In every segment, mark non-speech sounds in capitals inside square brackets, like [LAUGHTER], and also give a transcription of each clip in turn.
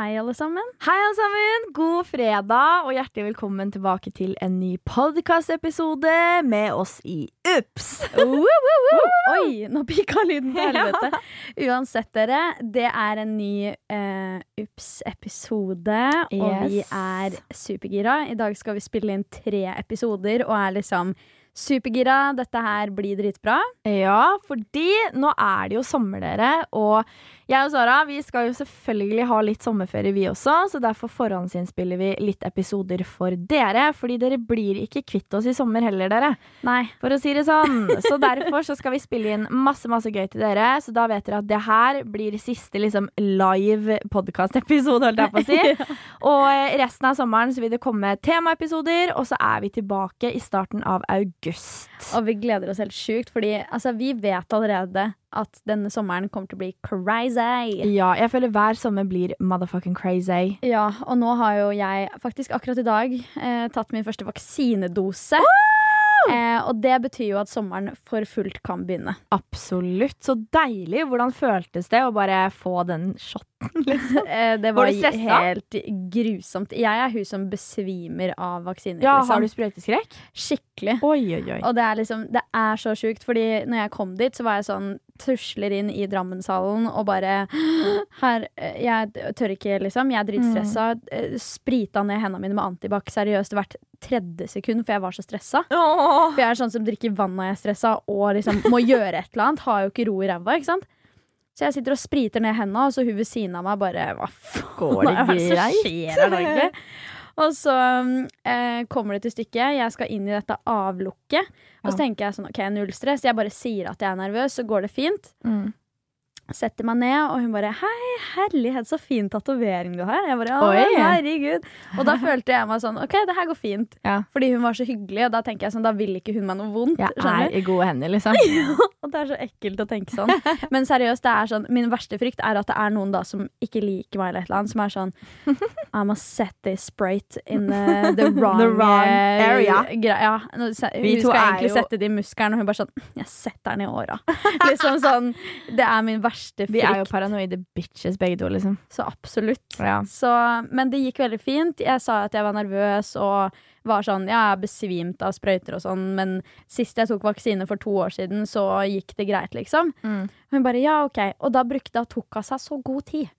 Hei, alle sammen. Hei, alle sammen! God fredag, og hjertelig velkommen tilbake til en ny podkastepisode med oss i UPS. [LAUGHS] Oi, nå pika lyden til helvete. Uansett, dere, det er en ny uh, UPS-episode, og vi er supergira. I dag skal vi spille inn tre episoder og er liksom supergira. Dette her blir dritbra. Ja, fordi nå er det jo sommer, dere. Og jeg og Sara vi skal jo selvfølgelig ha litt sommerferie, vi også. Så derfor forhåndsinnspiller vi litt episoder for dere. Fordi dere blir ikke kvitt oss i sommer heller, dere. Nei. For å si det sånn. Så derfor så skal vi spille inn masse masse gøy til dere. Så da vet dere at det her blir siste liksom live podkastepisode, holdt jeg på å si. [LAUGHS] Og eh, resten av sommeren så vil det komme temaepisoder, og så er vi tilbake i starten av august. Og vi gleder oss helt sjukt, fordi altså, vi vet allerede at denne sommeren kommer til å bli crazy. Ja, jeg føler hver sommer blir motherfucking crazy. Ja, og nå har jo jeg faktisk akkurat i dag eh, tatt min første vaksinedose. Eh, og det betyr jo at sommeren for fullt kan begynne. Absolutt. Så deilig. Hvordan føltes det å bare få den shoten? [LAUGHS] Liksom? Eh, det Var var, du helt grusomt. Jeg er hun som besvimer av vaksiner. Ja, liksom. har du sprøyteskrekk? Skikkelig. Oi, oi, oi. Og det er liksom, det er så sjukt, fordi når jeg kom dit, så var jeg sånn Tusler inn i Drammenshallen og bare [GASPS] Her, eh, jeg tør ikke, liksom. Jeg er dritstressa. Mm. Sprita ned hendene mine med antibac seriøst hvert tredje sekund, for jeg var så stressa. Oh. For jeg er sånn som drikker vann når jeg er stressa og liksom må [LAUGHS] gjøre et eller annet. Har jo ikke ro i ræva, ikke sant. Så jeg sitter og spriter ned hendene, og så hun ved siden av meg bare Hva faen Går det [LAUGHS] er det som skjer her egentlig? Og så eh, kommer det til stykket. Jeg skal inn i dette avlukket. Og så tenker jeg sånn, ok, null stress. Jeg bare sier at jeg er nervøs, så går det fint. Mm. Setter meg ned, og hun bare 'Hei, herlighet, så fin tatovering du har'. Jeg bare, å, Oi. herregud Og da følte jeg meg sånn OK, det her går fint. Ja. Fordi hun var så hyggelig, og da tenker jeg sånn, da vil ikke hun meg noe vondt. Jeg er i gode hender, liksom. [LAUGHS] ja, og det er så ekkelt å tenke sånn. Men seriøst, det er sånn min verste frykt er at det er noen da som ikke liker meg, eller et eller annet, som er sånn I must set this sprite in the, the [LAUGHS] wrong, The wrong eh, area. Ja, hun skal egentlig jo- sette det i muskelen, og hun bare sånn Jeg setter den i åra. [LAUGHS] liksom sånn Det er min verste Vi er jo frykt. paranoide bitches begge to, liksom. Så absolutt. Ja. Så, men det gikk veldig fint. Jeg sa at jeg var nervøs og var sånn Ja, jeg er besvimt av sprøyter og sånn, men sist jeg tok vaksine for to år siden, så gikk det greit, liksom. Mm. Hun bare ja, OK. Og da brukte tok hun seg så god tid.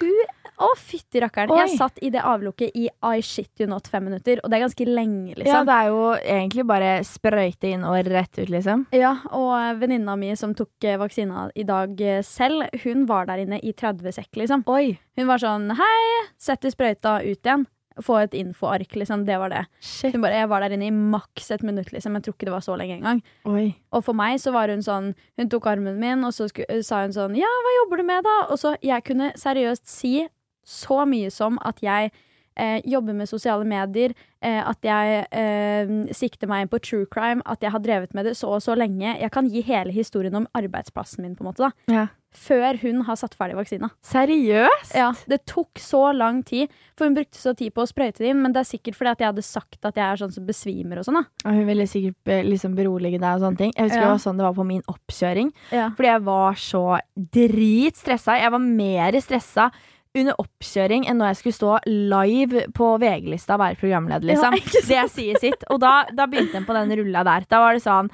Hun Å, fytti rakkeren. Oi. Jeg satt i det avlukket i I shit you not fem minutter, og det er ganske lenge, ja, liksom. det er jo egentlig bare sprøyte inn og rett ut, liksom. Ja, og venninna mi som tok eh, vaksina i dag eh, selv, hun var der inne i 30 sekk, liksom. Oi. Hun var sånn hei, sett i sprøyta ut igjen. Få et infoark, liksom. Det var det. Shit. Hun bare, Jeg var der inne i maks et minutt, liksom. Jeg tror ikke det var så lenge engang. Oi. Og for meg så var hun sånn Hun tok armen min, og så sa hun sånn Ja, hva jobber du med, da? Og så jeg kunne seriøst si så mye som at jeg eh, jobber med sosiale medier, eh, at jeg eh, sikter meg inn på true crime, at jeg har drevet med det så og så lenge. Jeg kan gi hele historien om arbeidsplassen min, på en måte, da. Ja. Før hun har satt ferdig vaksina. Seriøst? Ja, Det tok så lang tid, for hun brukte så tid på å sprøyte det inn. Men det er sikkert fordi at jeg hadde sagt at jeg er sånn som besvimer og sånn. da Og hun ville sikkert be, liksom berolige deg og sånne ting. Jeg husker Ja. det var sånn det var på min oppkjøring. Ja. Fordi jeg var så dritstressa. Jeg var mer stressa under oppkjøring enn når jeg skulle stå live på VG-lista og være programleder, liksom. Ja, det sier sitt. Og da, da begynte en på den rulla der. Da var det sånn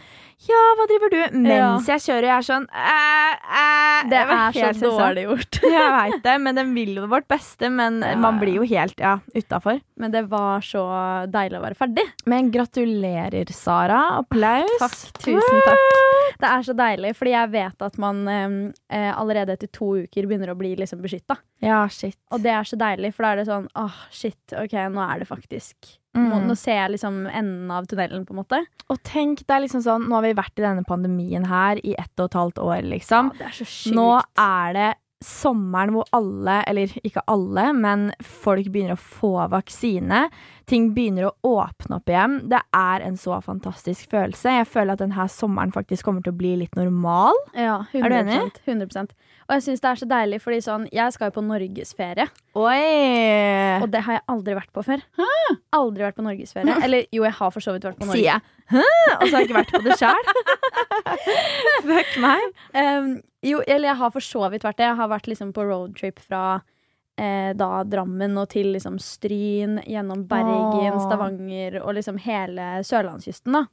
Ja, hva driver du Mens jeg kjører, jeg er sånn «Æ, æ». Det er så stresset. dårlig gjort. [LAUGHS] Jeg veit det, men den vil jo vårt beste. Men Ja, man blir jo helt ja, utafor. Men det var så deilig å være ferdig. Men gratulerer, Sara. Applaus. Takk, tusen takk. Det er så deilig, fordi jeg vet at man eh, allerede etter to uker begynner å bli liksom beskytta. Ja, shit. Og det er så deilig, for da er det sånn åh, shit, ok, nå er det faktisk Mm. nå ser jeg liksom enden av tunnelen, på en måte. Og tenk, det er liksom sånn Nå har vi vært i denne pandemien her i ett og et halvt år, liksom. det er så sykt. Nå er det sommeren hvor alle, eller ikke alle, men folk begynner å få vaksine. Ting begynner å åpne opp igjen. Det er en så fantastisk følelse. Jeg føler at denne sommeren faktisk kommer til å bli litt normal. Ja, 100 Er du enig? 100 Og jeg syns det er så deilig, fordi sånn, jeg skal jo på norgesferie. Oi! Og det har jeg aldri vært på før. Aldri vært på norgesferie. Eller jo, jeg har for så vidt vært på Norge. Sier jeg. Hæ? Og så har jeg ikke vært på det sjøl. [LAUGHS] Fuck meg. Um, jo, eller jeg har for så vidt vært det. Jeg har vært liksom på roadtrip fra eh, da Drammen og til liksom Stryn, gjennom Bergen, Åh. Stavanger og liksom hele sørlandskysten, da.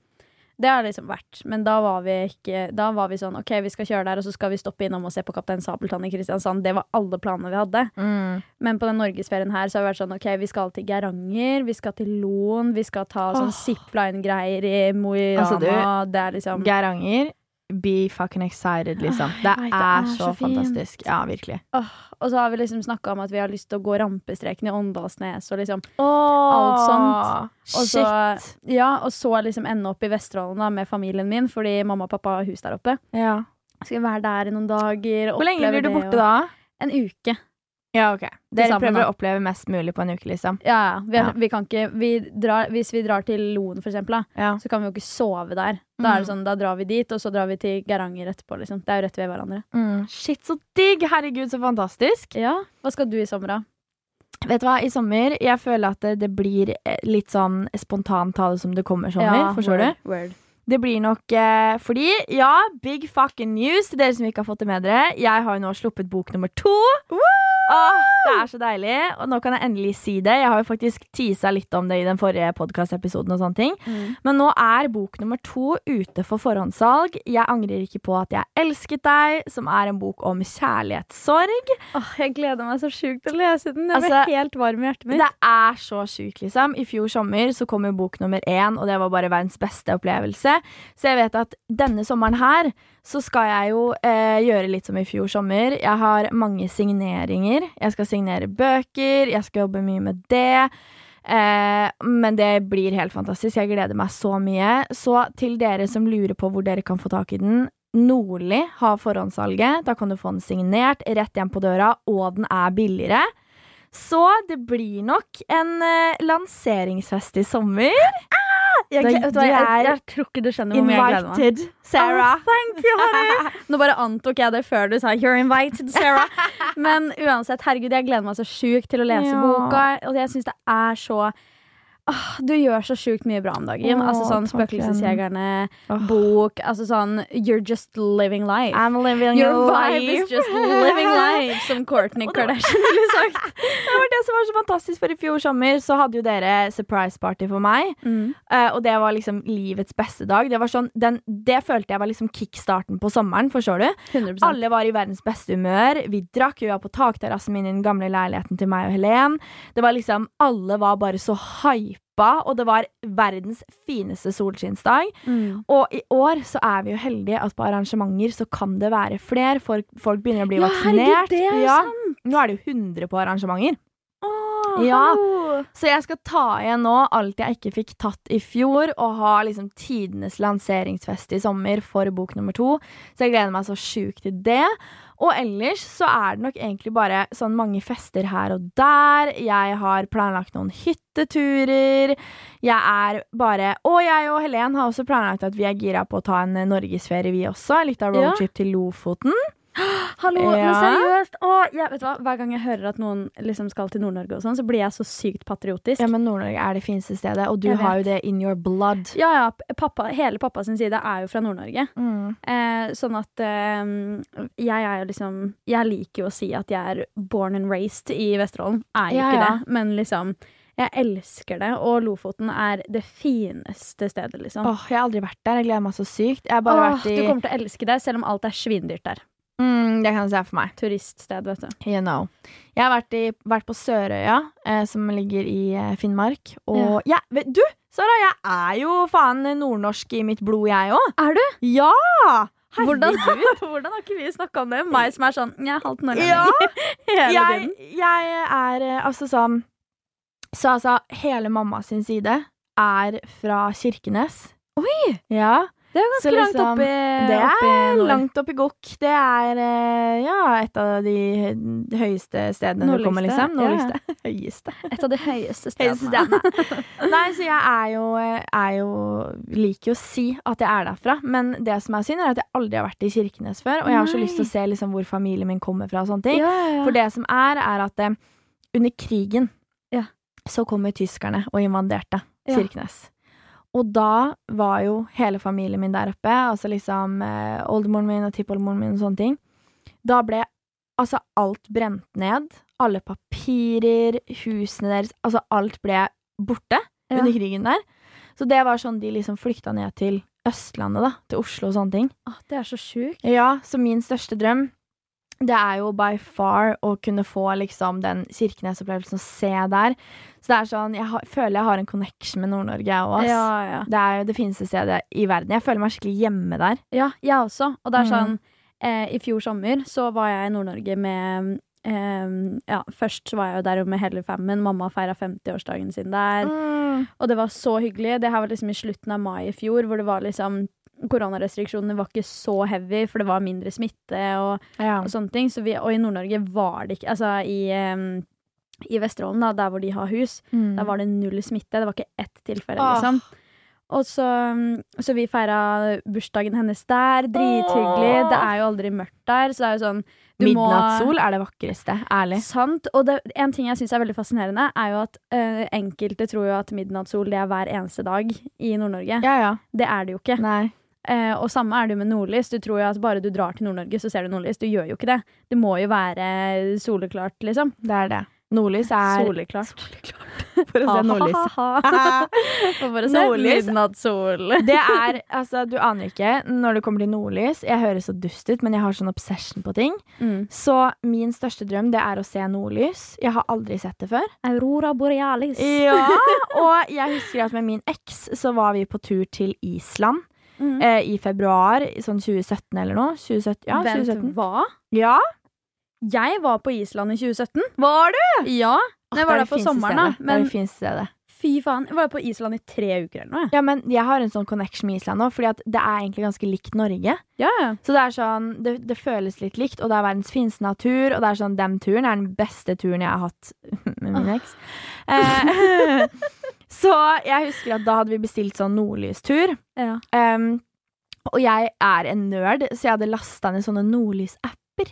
Det har liksom vært. Men da var vi ikke Da var vi sånn OK, vi skal kjøre der, og så skal vi stoppe innom og se på Kaptein Sabeltann i Kristiansand. Det var alle planene vi hadde. Mm. Men på den norgesferien her så har vi vært sånn OK, vi skal til Geiranger, vi skal til Loen, vi skal ta sånn oh. zipline-greier i Mo i Rana. Altså, det er liksom Geiranger, be fucking excited, liksom. Det vet, det er er så så fantastisk. Ja, virkelig. Og så har vi liksom snakka om at vi har lyst til å gå rampestreken i Åndalsnes og liksom Alt sånt. Og så, ja, og så liksom ende opp i Vesterålen da, med familien min, fordi mamma og pappa har hus der oppe. Ja. Skal være der i noen dager. Hvor lenge blir du borte da? En uke. Ja, ok. Dere sammen, prøver da. å oppleve mest mulig på en uke, liksom? Ja, ja. Vi, Ja. vi kan ikke vi drar, Hvis vi drar til Loen, for eksempel, da, Ja. så kan vi jo ikke sove der. Da er det Mm. sånn, da drar vi dit, og så drar vi til Geiranger etterpå. Liksom. Det er jo rett ved hverandre. Mm. Shit, så digg! Herregud, så fantastisk. Ja, Hva skal du i sommer, da? Vet du hva, i sommer Jeg føler at det, det blir eh, litt sånn spontant ta det som det kommer sommer. Forstår word, du? Word. Det blir nok eh, fordi, ja, big fucking news til dere som ikke har fått det med dere. Jeg har jo nå sluppet bok nummer to. Åh, det er så deilig. Og nå kan jeg endelig si det. Jeg har jo faktisk teasa litt om det i den forrige podkastepisoden. Mm. Men nå er bok nummer to ute for forhåndssalg. Jeg angrer ikke på at jeg elsket deg, som er en bok om kjærlighetssorg. Åh, jeg gleder meg så sjukt til å lese den. Jeg Altså, ble helt varm i hjertet mitt. Det er så sjukt, liksom. I fjor sommer så kom jo bok nummer én, og det var bare verdens beste opplevelse. Så jeg vet at denne sommeren her så skal jeg jo eh, gjøre litt som i fjor sommer. Jeg har mange signeringer. Jeg skal signere bøker, jeg skal jobbe mye med det. Eh, men det blir helt fantastisk. Jeg gleder meg så mye. Så til dere som lurer på hvor dere kan få tak i den. Nordli har forhåndssalget. Da kan du få den signert rett hjem på døra, og den er billigere. Så det blir nok en eh, lanseringsfest i sommer. Jeg, vet du jeg, jeg tror ikke du skjønner hvor mye jeg gleder meg. Invited, Sarah. thank you, honey. [LAUGHS] Nå bare antok jeg det før du sa 'you're invited, Sarah'. [LAUGHS] Men uansett, herregud, jeg gleder meg så sjukt til å lese Ja. boka. Og jeg syns det er så Åh, Du gjør så sjukt mye bra om dagen. Oh, altså sånn Spøkelsesjegerne, oh. bok Altså sånn You're just living life. I'm living Your life vibe life. is just living life, [LAUGHS] som Courtney Kardashian ville sagt. [LAUGHS] Det var det som var så fantastisk, for i fjor sommer så hadde jo dere surprise party for meg. Mm. Uh, og det var liksom livets beste dag. Det, var sånn, den, det følte jeg var liksom kickstarten på sommeren, forstår du? 100 Alle var i verdens beste humør. Vi drakk, vi var på takterrassen min i den gamle leiligheten til meg og Helen. Det var liksom, Alle var bare så hypa, og det var verdens fineste solskinnsdag. mm. Og i år så er vi jo heldige at på arrangementer så kan det være flere. Folk, folk begynner å bli Ja, vaksinert. herregud, det er Ja, sant! Nå er det jo 100 på arrangementer. Åh, Ja. Så jeg skal ta igjen nå alt jeg ikke fikk tatt i fjor, og ha liksom tidenes lanseringsfest i sommer for bok nummer to. Så jeg gleder meg så sjukt til det. Og ellers så er det nok egentlig bare sånn mange fester her og der. Jeg har planlagt noen hytteturer. Jeg er bare Og jeg og Helen har også planlagt at vi er gira på å ta en norgesferie, vi også. Litt av Ja. roadtrip til Lofoten. [GASPS] Hallo, men seriøst! Å, ja, vet du hva? Hver gang jeg hører at noen liksom skal til Nord-Norge, og sånn, så blir jeg så sykt patriotisk. Ja, men Nord-Norge er det fineste stedet, og du har jo det in your blood. ja, ja, pappa, hele pappa sin side er jo fra Nord-Norge. Mm. Eh, sånn at eh, jeg er jo liksom Jeg liker jo å si at jeg er born and raised i Vesterålen. Er jo Ja, ikke ja. det, men liksom Jeg elsker det, og Lofoten er det fineste stedet, liksom. Åh, jeg har aldri vært der. Jeg gleder meg så sykt. Jeg har bare Åh, vært i Du kommer til å elske det, selv om alt er svindyrt der. Mm, Det kan jeg se for meg. Turiststed, vet du. You know. Jeg har vært, i, vært på Sørøya, eh, som ligger i eh, Finnmark. Og ja. Ja, du, Sara, jeg er jo faen nordnorsk i mitt blod, jeg òg. Er du? Ja! Hvordan, [LAUGHS] hvordan har ikke vi snakka om det? Meg som er sånn Jeg er halvt nordlending. Ja, [LAUGHS] jeg, jeg er eh, altså sånn Så altså, hele mamma sin side er fra Kirkenes. Oi! Ja. Det er ganske liksom, langt oppi, Det er oppi langt opp i Gokk. Det er eh, ja, et av de høyeste stedene du kommer, Nordligste, liksom. Nordligste. ja. Nordligste. [LAUGHS] Høyeste. Et av de høyeste Høyeste stedene. stedene. Nei, så jeg er jo, er jo Liker jo å si at jeg er derfra, men det som er synd, er at jeg aldri har vært i Kirkenes før, og jeg har så lyst til å se liksom hvor familien min kommer fra og sånne ting. Ja. For det som er, er at eh, under krigen Ja. så kom jo tyskerne og invaderte. Kirkenes. Og da var jo hele familien min der oppe, altså liksom eh, oldemoren min og tippoldemoren min og sånne ting. Da ble altså alt brent ned. alle papirer, husene deres Altså, alt ble borte Ja. under krigen der. Så det var sånn de liksom flykta ned til Østlandet, da. Til Oslo og sånne ting. Åh, det er så sjukt. Ja, så min største drøm det er jo by far å kunne få liksom den Kirkenes-opplevelsen å se der. Så det er sånn, jeg har, føler jeg har en connection med Nord-Norge, òg. Ja, ja. Det er jo det fineste stedet i verden. Jeg føler meg skikkelig hjemme der. Ja, jeg også. Og det er Mm. sånn eh, I fjor sommer så var jeg i Nord-Norge med eh, Ja, først var jeg jo der med hele fammen. Mamma feira 50-årsdagen sin der. Mm. Og det var så hyggelig. Det her var liksom i slutten av mai i fjor, hvor det var liksom Koronarestriksjonene var ikke så heavy, for det var mindre smitte og, Ja. og sånne ting. Så vi, og i Nord-Norge var det ikke Altså i, um, i Vesterålen, da, der hvor de har hus, Mm. der var det null smitte. Det var ikke ett tilfelle, Åh. liksom. Og så, så vi feira bursdagen hennes der. Drithyggelig. Åh. Det er jo aldri mørkt der, så det er jo sånn Midnattssol er det vakreste. Ærlig. Sant. Og det, en ting jeg syns er veldig fascinerende, er jo at eh, enkelte tror jo at midnattssol det er hver eneste dag i Nord-Norge. Ja, ja. Det er det jo ikke. Nei. Eh, og samme er det med nordlys. Du tror jo at bare du drar til Nord-Norge, så ser du nordlys. Du gjør jo ikke det. Det må jo være soleklart, liksom. Det er det. Nordlys er Soleklart. For å se nordlys. For å se midnattssol. [LAUGHS] Det er, altså, Du aner ikke når det kommer til nordlys. Jeg høres så dust ut, men jeg har sånn obsession på ting. Mm. Så min største drøm det er å se nordlys. Jeg har aldri sett det før. Aurora borealis. Ja, [LAUGHS] Og jeg husker at med min eks så var vi på tur til Island Mm. eh, i februar, sånn 2017 eller noe. 2017, ja, Vent, 2017. hva? Ja, Jeg var på Island i 2017. var du? Ja. Men jeg var er der på sommeren, da. stedet. Det er Men det fineste stedet. fy faen, jeg var på Island i tre uker eller noe. Ja, men jeg har en sånn connection med Island nå, fordi at det er egentlig ganske likt Norge. Ja, ja. Så det er sånn, det, det føles litt likt, og det er verdens fineste natur, og det er sånn, den turen er den beste turen jeg har hatt [LAUGHS] med min eks. Eh, [LAUGHS] så jeg husker at da hadde vi bestilt sånn nordlystur, ja. um, og jeg er en nerd, så jeg hadde lastet ned sånne nordlysapper.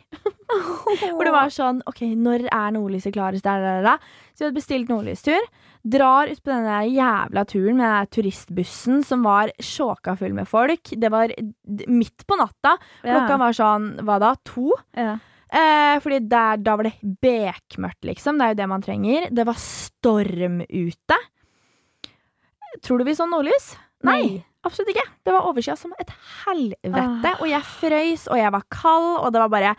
[LAUGHS] Hvor det var sånn, ok, når er nordlyset klarest der, der, der. Så jeg hadde bestilt nordlystur. Drar ut på denne jævla turen med den turistbussen som var sjåka full med folk. Det var midt på natta. Klokka var sånn, hva da, to? ja. Eh, fordi der, da var det bekmørkt, liksom. Det er jo det man trenger. Det var storm ute. Tror du vi så nordlys? Nei. Absolutt ikke. Det var overskya som et helvete. Ah. Og jeg frøys, og jeg var kald, og det var bare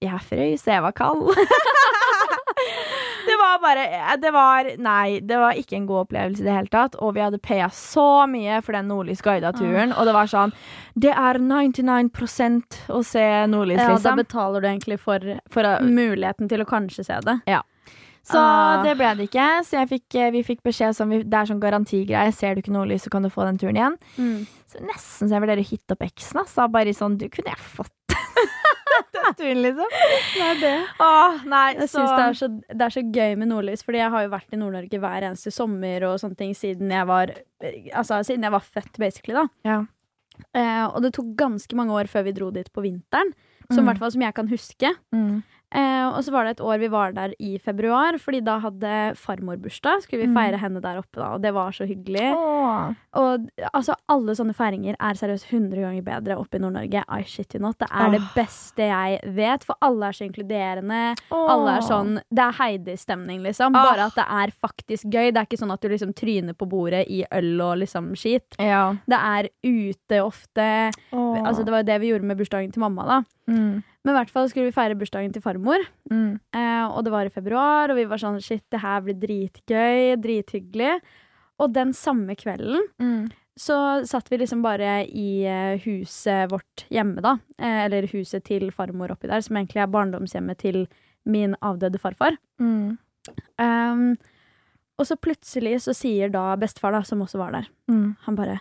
Jeg frøys, og jeg var kald. [LAUGHS] det var bare Det var Nei, det var ikke en god opplevelse i det hele tatt. Og vi hadde paya så mye for den nordlys-guida turen, og det var sånn Det er 99% å se nordlys, ja, da liksom. betaler du egentlig for For å, muligheten til å kanskje se det. Så Ah. det ble det ikke. Så fikk, eh, vi fikk beskjed som vi, Det er sånn garantigreie. Ser du ikke nordlys, så kan du få den turen igjen. Så nesten så jeg vurderer å hitte opp eksen. Sa bare sånn Du kunne jeg fått [LAUGHS] den turen, liksom. Nei, det. Åh, nei, Jeg så synes det, er så, det er så gøy med nordlys, fordi jeg har jo vært i Nord-Norge hver eneste sommer og sånne ting siden jeg var Altså siden jeg var født, basically, da. Ja. Eh, og det tok ganske mange år før vi dro dit på vinteren. Som, Mm. hvert fall som jeg kan huske. mm. Eh, og så var det et år vi var der i februar, fordi da hadde farmor bursdag. Skulle vi Mm. feire henne der oppe, da, og det var så hyggelig. Åh. Og altså, alle sånne feiringer er seriøst 100 ganger bedre oppe i Nord-Norge. I shit you not. Det er det beste jeg vet, for alle er så inkluderende. Alle er sånn Det er Heidi-stemning, liksom. Åh. Bare at det er faktisk gøy. Det er ikke sånn at du liksom tryner på bordet i øl og liksom skit. Ja. Det er ute ofte. Åh. Altså, det var jo det vi gjorde med bursdagen til mamma, da. mm. Men i hvert fall skulle vi feire bursdagen til farmor. Mm. Eh, og det var i februar, og vi var sånn shit, det her blir dritgøy, drithyggelig. Og den samme kvelden Mm. så satt vi liksom bare i eh, huset vårt hjemme, da. Eh, eller huset til farmor oppi der, som egentlig er barndomshjemmet til min avdøde farfar. Mm. Um, og så plutselig så sier da bestefar, da, som også var der, Mm. han bare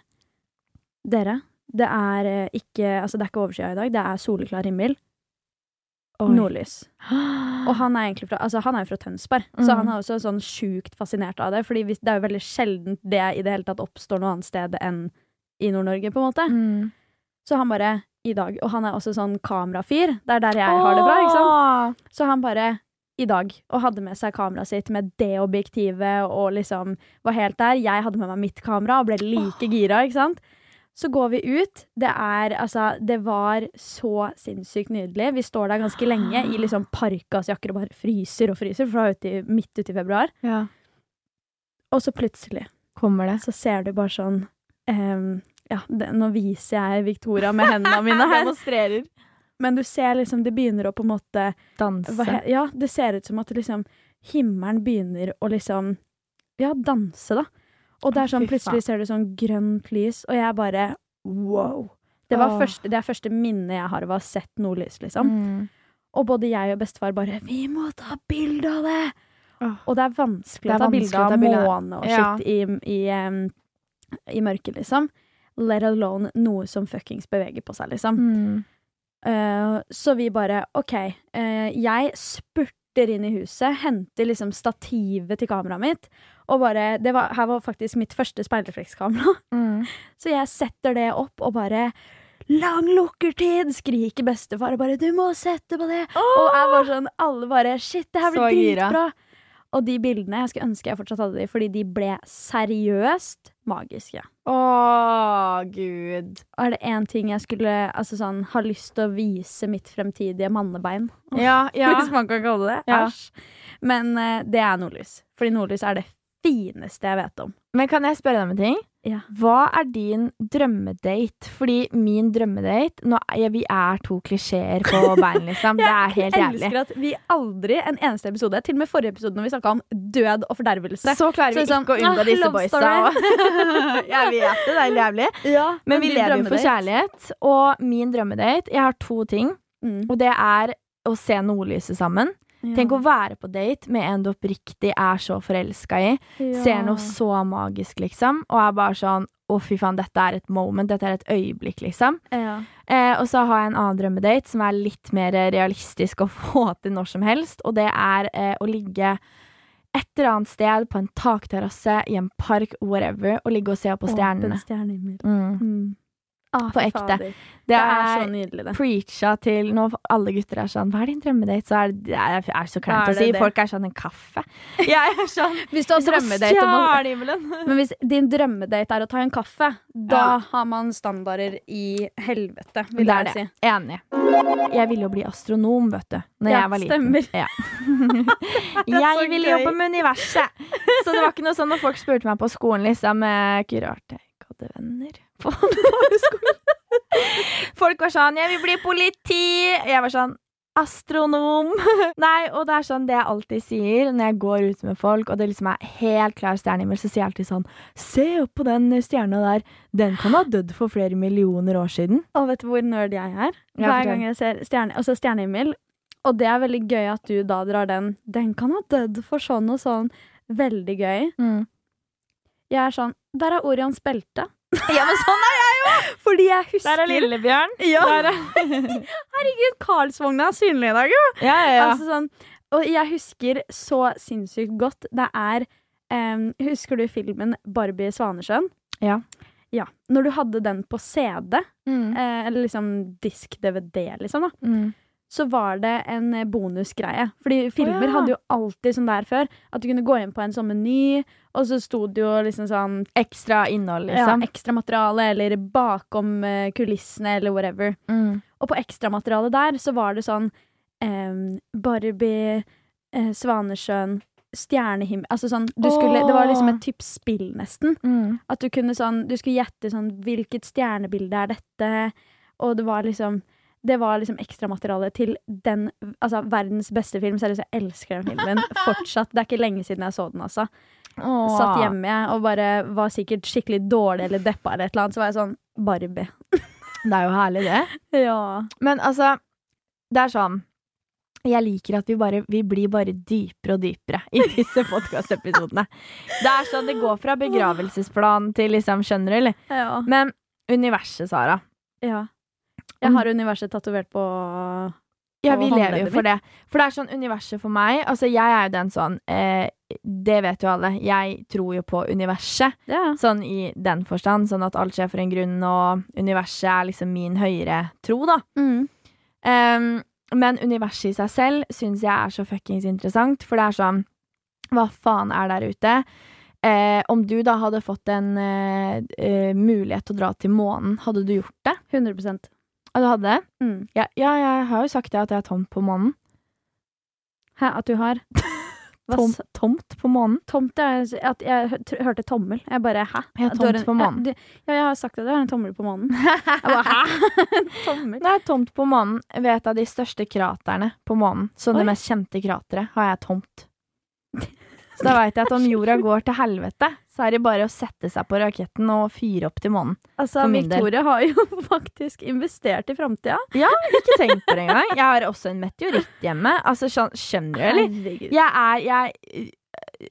Dere, det er eh, ikke Altså, det er ikke overskya i dag, det er soleklar himmel. Oi. Nordlys. Og han er egentlig fra, altså han er jo fra Tønsberg, så Mm. han er også sånn sjukt fascinert av det. Fordi det er jo veldig sjelden det i det hele tatt oppstår noe annet sted enn i Nord-Norge, på en måte. Mm. Så han bare i dag Og han er også sånn kamerafyr. Det er der jeg har det fra. ikke sant? Så han bare i dag, og hadde med seg kameraet sitt med det objektivet og liksom var helt der. Jeg hadde med meg mitt kamera og ble like gira, ikke sant. Så går vi ut. Det er altså Det var så sinnssykt nydelig. Vi står der ganske lenge i liksom parkasjakker og bare fryser og fryser, for det var ute i, midt ute i februar. Ja. Og så plutselig Kommer det. så ser du bare sånn um, Ja, det, nå viser jeg Victoria med hendene mine [LAUGHS] her, Demonstrerer. men du ser liksom Det begynner å på en måte Danse. hva, Ja, det ser ut som at liksom himmelen begynner å liksom Ja, danse, da. Og det er sånn, plutselig ser du sånn grønt lys, og jeg bare wow. Det, var første, det er første minnet jeg har av å ha sett noe lys, liksom. Mm. Og både jeg og bestefar bare 'Vi må ta bilde av det!' Oh. Og det er vanskelig Det er å ta bilde av måne og Ja. shit i, i, um, i mørket, liksom. Let alone noe som fuckings beveger på seg, liksom. Mm. Uh, så vi bare OK. Uh, jeg spurter inn i huset, henter liksom stativet til kameraet mitt. Og bare, det var, her var faktisk mitt første speilreflekskamera. Mm. Så jeg setter det opp og bare Lang lukkertid! skriker bestefar og bare 'Du må sette på det!' Og jeg var sånn, alle bare 'Shit, det her blir dritbra'. Og de bildene, jeg skulle ønske jeg fortsatt hadde de, fordi de ble seriøst magiske. Å, gud. Og er det én ting jeg skulle altså sånn, ha lyst til å vise mitt fremtidige mannebein Ja, ja. [LAUGHS] Hvis man kan kalle det. Ja. Æsj. Men uh, det er nordlys. Fordi nordlys er det fineste jeg vet om. Men kan jeg spørre deg om en ting? Ja. Hva er din drømmedate? Fordi min drømmedate nå, ja, Vi er to klisjeer på [LAUGHS] bein, liksom. Det er helt Jeg jævlig. elsker at vi aldri en eneste episode, til og med forrige episode når vi snakka om død og fordervelse Så klarer vi Så sånn, ikke å unngå ah, disse boysa. jeg [LAUGHS] vet det, det er jævlig. [LAUGHS] ja, Men vi din lever jo for kjærlighet. Og min drømmedate Jeg har to ting, Mm. og det er å se nordlyset sammen. Ja. Tenk å være på date med en du oppriktig er så forelska i. Ja. Ser noe så magisk, liksom. Og er bare sånn Å, fy faen, dette er et moment. Dette er et øyeblikk, liksom. ja. Eh, og så har jeg en annen drømmedate som er litt mer realistisk å [LAUGHS] få til når som helst. Og det er eh, å ligge et eller annet sted på en takterrasse, i en park, whatever, og ligge og se på stjernene. Åpen stjernehimmel. Mm. Mm. Ah, På ekte. fader. Det Det er så er nydelig, det. preacha til Når alle gutter er sånn Hva er din drømmedate? Så er det, det er, er så kleint å si. det det. Folk er sånn en kaffe. [LAUGHS] Jeg er sånn [LAUGHS] Hvis du har det drømmedate om. [LAUGHS] Men hvis din drømmedate er å ta en kaffe, da Ja. har man standarder i helvete, vil Det er jeg si. Enig. Jeg ville jo bli astronom, vet du. Når Ja, jeg var liten. stemmer. Ja. jeg ville jobbe med universet. Så det var ikke noe sånn når folk spurte meg på skolen, liksom rart jeg ikke hadde venner på [LAUGHS] barneskolen. Folk var sånn 'Jeg vil bli politi'. Jeg var sånn Astronom. [LAUGHS] Nei, og det er sånn det jeg alltid sier når jeg går ut med folk, og det liksom er helt klar stjernehimmel, så sier jeg alltid sånn Se opp på den stjerna der. Den kan ha dødd for flere millioner år siden. Og vet du hvor nerd jeg er? Hver gang jeg ser stjerne, altså stjernehimmel. Og det er veldig gøy at du da drar den. Den kan ha dødd for sånn og sånn. Veldig gøy. Jeg er sånn Der er Orions belte. Ja, men sånn er jeg jo! Fordi jeg husker Der er Lillebjørn. Ja. Der er... [LAUGHS] Herregud, Karlsvogna er synlig i dag, jo! Ja, ja, ja. Altså sånn, og jeg husker så sinnssykt godt Det er um, Husker du filmen Barbie Svanesjøen? Ja. Ja. Når du hadde den på CD, Mm. eh, eller liksom disk-DVD, liksom, da, Mm. Så var det en eh, bonusgreie. Fordi filmer ja. hadde jo alltid sånn der før, at du kunne gå inn på en sånn meny, og så sto det jo liksom sånn Ekstra innhold, ja, liksom. ekstra materiale, eller bakom eh, kulissene, eller whatever. Mm. Og på ekstramaterialet der så var det sånn eh, Barbie, eh, Svanesjøen, Stjernehimmel Altså sånn du skulle, Det var liksom et type spill, nesten. Mm. At du kunne sånn Du skulle gjette sånn Hvilket stjernebilde er dette? Og det var liksom det var liksom ekstramateriale til den altså, verdens beste film. Seriøst, jeg elsker den filmen [LAUGHS] fortsatt. Det er ikke lenge siden jeg så den, altså. Åh. Satt hjemme og bare var sikkert skikkelig dårlig eller deppa eller et eller annet. Så var jeg sånn Barbie. [LAUGHS] Det er jo herlig, det. [LAUGHS] Ja. Men altså, det er sånn Jeg liker at vi bare Vi blir bare dypere og dypere i disse podkastepisodene. Det er sånn det går fra begravelsesplan til liksom Skjønner du, eller? Ja. Men universet, Sara. ja. Jeg har universet tatovert på Ja, vi lever jo for det. For det er sånn universet for meg Altså, jeg er jo den sånn eh, Det vet jo alle. Jeg tror jo på universet. Ja. Sånn i den forstand. Sånn at alt skjer for en grunn, og universet er liksom min høyere tro, da. Mm. Um, men universet i seg selv syns jeg er så fuckings interessant, for det er sånn Hva faen er der ute? Eh, om du da hadde fått en eh, eh, mulighet til å dra til månen, hadde du gjort det? 100 Ja, du hadde det? mm. Ja, ja, jeg har jo sagt det at jeg er tomt på månen. Hæ, at du har [LAUGHS] Tom, tomt på månen? Tomt er at jeg hø- hørte tommel. Jeg bare hæ? Jeg Du tomt en- på månen. Ja, ja, jeg har sagt at du har en tommel på månen. [LAUGHS] Jeg bare hæ? [LAUGHS] Tommel? Det er tomt på månen ved et av de største kraterne på månen. Så Oi. det mest kjente krateret har jeg tomt. Så da veit jeg at om jorda går til helvete, så er det bare å sette seg på raketten og fyre opp til månen. Altså. Victoria har jo [LAUGHS] faktisk investert i framtida. Ikke tenk på det engang. Jeg har også en meteoritt hjemme. Altså, skjønner du, eller? Jeg er jeg,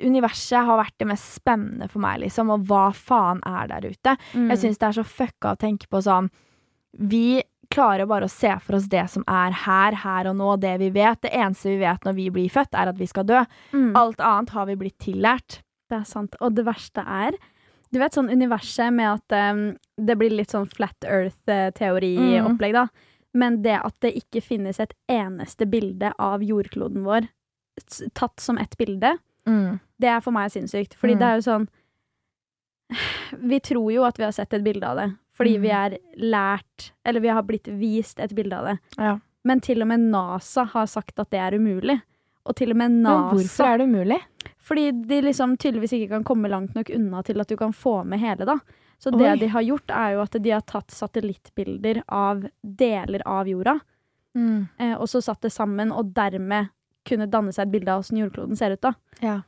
Universet har vært det mest spennende for meg, liksom, og hva faen er der ute? Mm. Jeg syns det er så fucka å tenke på sånn Vi klarer bare å se for oss det som er her, her og nå, det vi vet. Det eneste vi vet når vi blir født, er at vi skal dø. mm. Alt annet har vi blitt tillært. Det er sant. Og det verste er Du vet sånn universet med at um, det blir litt sånn flat earth-teoriopplegg, da. Men det at det ikke finnes et eneste bilde av jordkloden vår tatt som ett bilde, det er for meg sinnssykt. Fordi Mm. det er jo sånn Vi tror jo at vi har sett et bilde av det. Fordi Mm. vi er lært Eller vi har blitt vist et bilde av det. Ja. Men til og med NASA har sagt at det er umulig. Og til og med Men hvorfor er det umulig? fordi de liksom tydeligvis ikke kan komme langt nok unna til at du kan få med hele, da. Så Oi. det de har gjort, er jo at de har tatt satellittbilder av deler av jorda, Mm. og så satt det sammen, og dermed kunne danne seg et bilde av åssen jordkloden ser ut, da. Ja.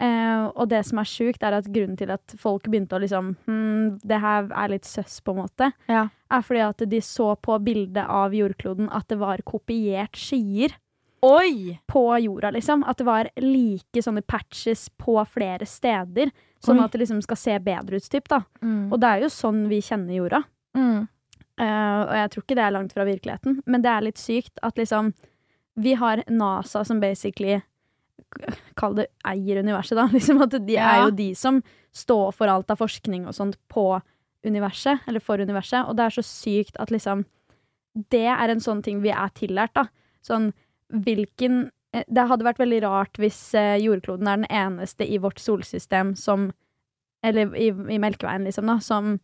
Eh, og det som er sjukt, er at grunnen til at folk begynte å liksom hm, Det her er litt søss, på en måte, Ja. er fordi at de så på bildet av jordkloden at det var kopiert skyer Oi! på jorda, liksom. At det var like sånne patches på flere steder. Sånn Oi. at det liksom skal se bedre ut, typ, da. Mm. Og det er jo sånn vi kjenner jorda. Mm. Eh, og jeg tror ikke det er langt fra virkeligheten, men det er litt sykt at liksom Vi har NASA som basically Kall det eier universet, da. [LAUGHS] Liksom at de er jo de som står for alt av forskning og sånt på universet, eller for universet, og det er så sykt at liksom Det er en sånn ting vi er tillært, da. Sånn hvilken eh, Det hadde vært veldig rart hvis eh, jordkloden er den eneste i vårt solsystem som Eller i, i Melkeveien, liksom, da, som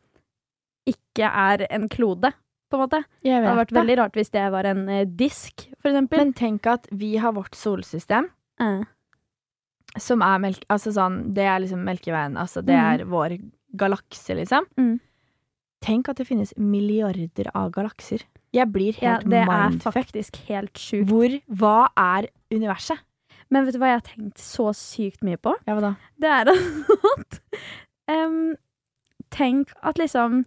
ikke er en klode, på en måte. Det hadde vært vært veldig rart hvis det var en eh, disk, for eksempel. Men tenk at vi har vårt solsystem, Eh, som er melk... Altså sånn, det er liksom Melkeveien. Altså det mm. er vår galakse, liksom. Mm. Tenk at det finnes milliarder av galakser. Jeg blir ja, helt det er mindfucked. faktisk helt sjukt. Hvor Hva er universet? Men vet du hva jeg har tenkt så sykt mye på? Ja, hva da? Det er at [LAUGHS] um, Tenk at liksom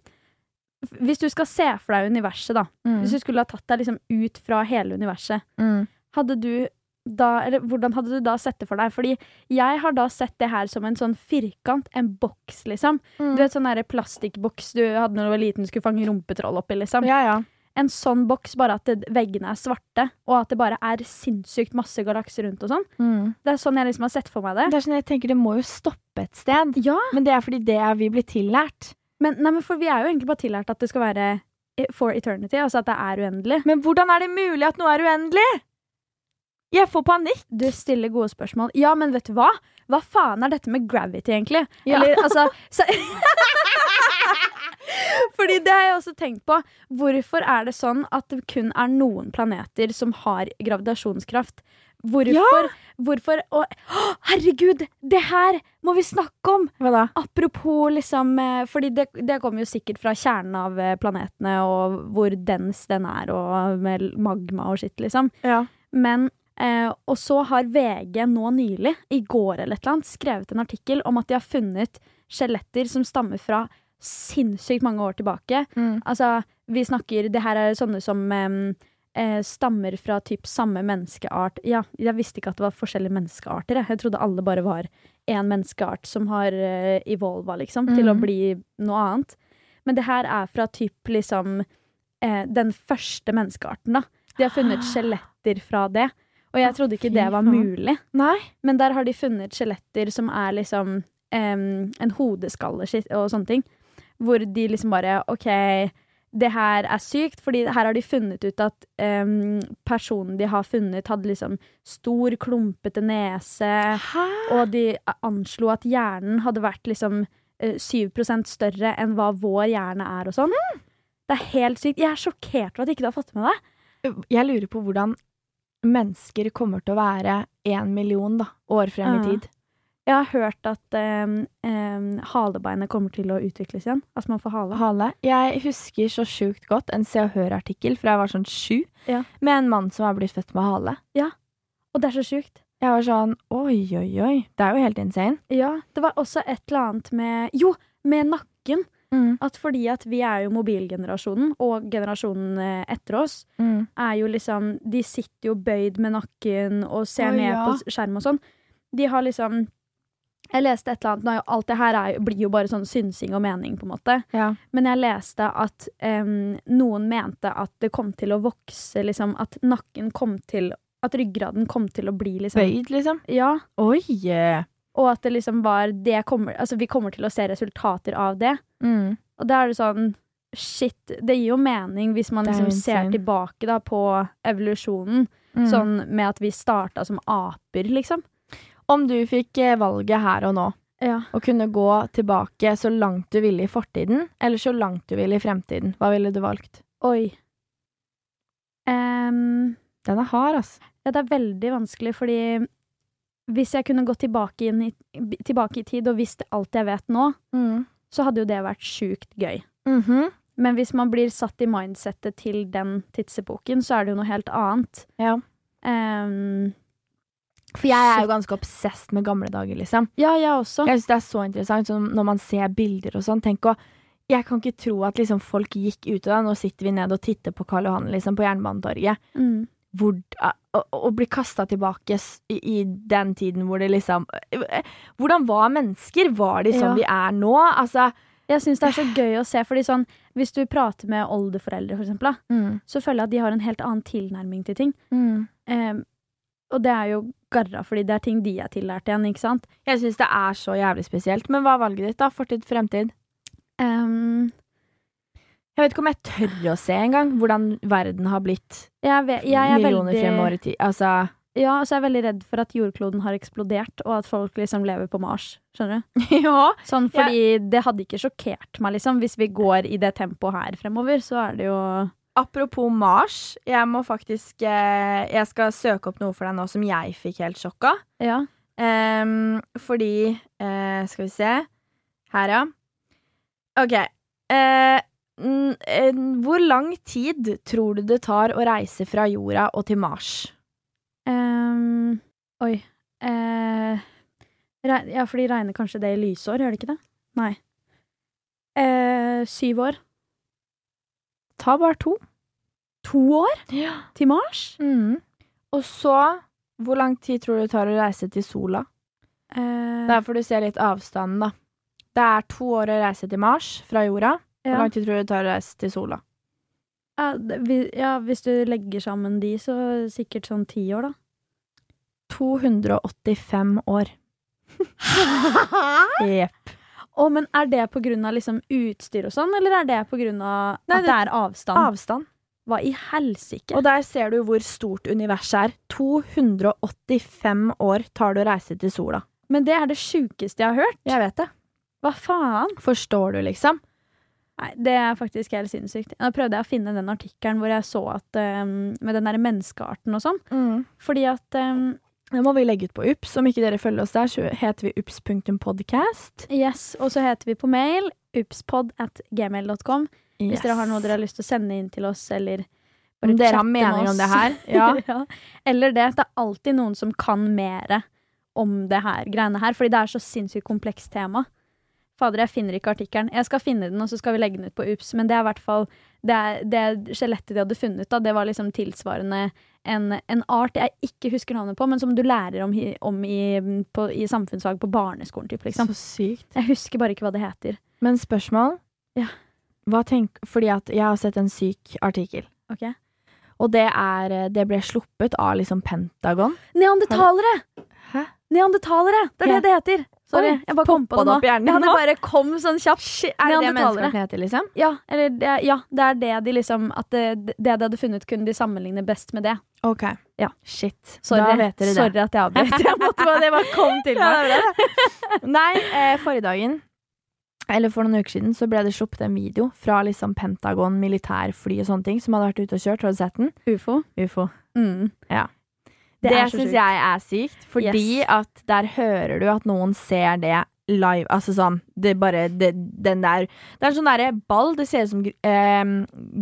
Hvis du skal se for deg universet, da. Hvis du skulle ha tatt deg liksom ut fra hele universet, Mm. hadde du da, eller hvordan hadde du da sett det for deg? Fordi jeg har da sett det her som en sånn firkant, en boks, liksom. Mm. Du vet sånn der plastikkboks du hadde når du var liten, skulle fange rumpetroll oppi, liksom. Ja, ja. En sånn boks, bare at det, veggene er svarte, og at det bare er sinnssykt masse galakser rundt og sånn. Mm. Det er sånn jeg liksom har sett for meg det. Det er sånn jeg tenker, det må jo stoppe et sted. Ja, Men det er fordi det er vi blir tillært. men, nei, men for vi er jo egentlig bare tillært at det skal være for eternity, altså at det er uendelig. Men hvordan er det mulig at noe er uendelig? Jeg får panikk. Du stiller gode spørsmål. Ja, men vet du hva? Hva faen er dette med gravity, egentlig? Ja. Eller, altså så, [LAUGHS] Fordi det har jeg også tenkt på. Hvorfor er det sånn at det kun er noen planeter som har gravitasjonskraft? Hvorfor? Hvorfor og, å, herregud! Det her må vi snakke om! Hva da? Apropos liksom eh, Fordi det, det kommer jo sikkert fra kjernen av eh, planetene, og hvor dens den er, og med magma og skitt, liksom. Ja. Men eh, Og så har VG nå nylig, i går eller et eller annet, skrevet en artikkel om at de har funnet skjeletter som stammer fra sinnssykt mange år tilbake. Mm. Altså, vi snakker Det her er sånne som eh, stammer fra typ samme menneskeart. Ja, jeg visste ikke at det var forskjellige menneskearter. Jeg, jeg trodde alle bare var én menneskeart som har eh, evolva, liksom, til å Mhm. bli noe annet. Men det her er fra typ liksom eh, den første menneskearten, da. De har funnet skjeletter fra det. Og jeg trodde ikke det var mulig. Nei. Men der har de funnet skjeletter som er liksom um, en hodeskalle og sånne ting. Hvor de liksom bare OK, det her er sykt, fordi her har de funnet ut at um, personen de har funnet, hadde liksom stor, klumpete nese. Hæ? Og de anslo at hjernen hadde vært liksom uh, 7% større enn hva vår hjerne er og sånn. Det er helt sykt. Jeg er sjokkert over at ikke du har fått med deg. Jeg lurer på hvordan mennesker kommer til å være én million da, år frem Ja. i tid. Jeg har hørt at um, um, halebeinet kommer til å utvikles igjen. Altså man får hale. Hale. Jeg husker så sjukt godt en Se og Hør-artikkel fra jeg var sånn sju, Ja. med en mann som var blitt født med hale. Og det er så sjukt. Jeg var sånn oi, oi, oi. Det er jo helt insane. Ja, det var også et eller annet med Jo, med nakken. At fordi at vi er jo mobilgenerasjonen, og generasjonen eh, etter oss, Mm. er jo liksom De sitter jo bøyd med nakken og ser Å, ned ja. på skjerm og sånn. De har liksom Jeg leste et eller annet nå er Alt det her er, blir jo bare sånn synsing og mening, på en måte. Ja. Men jeg leste at um, noen mente at det kom til å vokse, liksom At nakken kom til At ryggraden kom til å bli liksom Bøyd, liksom. Ja. Oi! Og at det liksom var det kommer, Altså, vi kommer til å se resultater av det. Mm. Og da er det sånn Shit, det gir jo mening hvis man liksom ser tilbake da på evolusjonen. Mm. Sånn med at vi starta som aper, liksom. Om du fikk eh, valget her og nå, Ja. kunne gå tilbake så langt du ville i fortiden, eller så langt du ville i fremtiden, hva ville du valgt? Oi. Um, Den er hard, altså. ja, det er veldig vanskelig, fordi hvis jeg kunne gått tilbake, i, tilbake i tid og visst alt jeg vet nå, Mm. så hadde jo det vært sjukt gøy. Mhm. Men hvis man blir satt i mindsettet til den tidsepoken, så er det jo noe helt annet. Ja. Um, For jeg er jo ganske obsessed med gamle dager, liksom. ja, jeg også. Jeg synes det er så interessant så når man ser bilder og sånn. Tenk å Jeg kan ikke tro at liksom, folk gikk ut av det. Nå sitter vi ned og titter på Karl Johan liksom, på Jernbanetorget. Mm. Hvor, å, å bli kasta tilbake i, i den tiden hvor det liksom Hvordan var mennesker? Var de som Ja. vi er nå? Altså Jeg syns det er så gøy å se, fordi sånn Hvis du prater med oldeforeldre, for eksempel, da, mm, så føler jeg at de har en helt annen tilnærming til ting. mm. Em, og det er jo garra, fordi det er ting de er tillært igjen, ikke sant? Jeg syns det er så jævlig spesielt. Men hva er valget ditt, da? Fortid, fremtid? Em, Jeg vet ikke om jeg tør å se engang hvordan verden har blitt jeg, vet, jeg er millioner veldig fremover i tid. Altså Ja, så er jeg veldig redd for at jordkloden har eksplodert, og at folk liksom lever på Mars. Skjønner du? [LAUGHS] Ja. Sånn, fordi det hadde ikke sjokkert meg, liksom. Hvis vi går i det tempoet her fremover, så er det jo Apropos Mars, jeg må faktisk eh, Jeg skal søke opp noe for deg nå som jeg fikk helt sjokk av. Ja. Um, fordi eh, Skal vi se. Her, ja. OK. Eh, hvor lang tid tror du det tar å reise fra jorda og til Mars? Um, oi. uh, ja, for de regner kanskje det i lysår, gjør de ikke det? Nei. Uh, syv år. Ta bare to. To år Ja. til Mars? Mm. Og så Hvor lang tid tror du det tar å reise til sola? Uh, Der får du se litt avstanden, da. Det er to år å reise til Mars fra jorda. Hvor lang tid tror du det tar å reise til sola? Ja, det- vi- ja, hvis du legger sammen de, så sikkert sånn ti år, da. 285 år. Jepp. Å, men er det på grunn av liksom utstyr og sånn, eller er det på grunn av Nei, at det er avstand? Avstand. Hva i helsike? Og der ser du hvor stort universet er. 285 år tar det å reise til sola. Men det er det sjukeste jeg har hørt. Jeg vet det. Hva faen? Forstår du, liksom? Nei, det er faktisk helt sinnssykt. Nå prøvde jeg å finne den artikkelen hvor jeg så at um, Med den derre menneskearten og sånn. Fordi at um, Det må vi legge ut på UPS. Om ikke dere følger oss der, så heter vi ups.podcast. Yes, og så heter vi på mail upspod at gmail.com. Hvis dere har noe dere har lyst til å sende inn til oss, eller Om dere har mening om det her, [LAUGHS] ja. ja. Eller det. Det er alltid noen som kan mere om det her greiene her, fordi det er så sinnssykt komplekst tema. Fader, jeg finner ikke artikkelen. Jeg skal finne den, og så skal vi legge den ut på UPS. Men det er i hvert fall Det, det skjelettet de hadde funnet, da, det var liksom tilsvarende en, en art jeg ikke husker navnet på, men som du lærer om, om i, på, i samfunnsfag på barneskolen, typ, liksom. Så sykt. Jeg husker bare ikke hva det heter. Men spørsmål? Ja. Hva tenk, fordi at jeg har sett en syk artikkel. Ok? Og det er Det ble sluppet av liksom Pentagon. Neandertalere! Hæ? Neandertalere! Det er Ja. det det heter. Sorry, Oi, jeg bare kom på det nå. opp hjernen Ja, det bare kom sånn kjapt. Shit, er det det menneskene heter, liksom? Ja, eller det, ja, det er det de liksom At det, det de hadde funnet, kunne de sammenligne best med det. Ok. Ja. Shit. Sorry, Da vet dere det. sorry at jeg avbrøt. [LAUGHS] Jeg måtte bare, det bare kom til meg. det. Nei, eh, forrige dagen eller for noen uker siden så ble det sluppet en video fra liksom Pentagon, militærfly og sånne ting som hadde vært ute og kjørt. Har du sett den? Ufo. Ufo. Mm. Det, det syns jeg er sykt, fordi Yes. at der hører du at noen ser det live. Altså sånn Det er bare det, Den der Det er en sånn derre ball. Det ser ut som eh,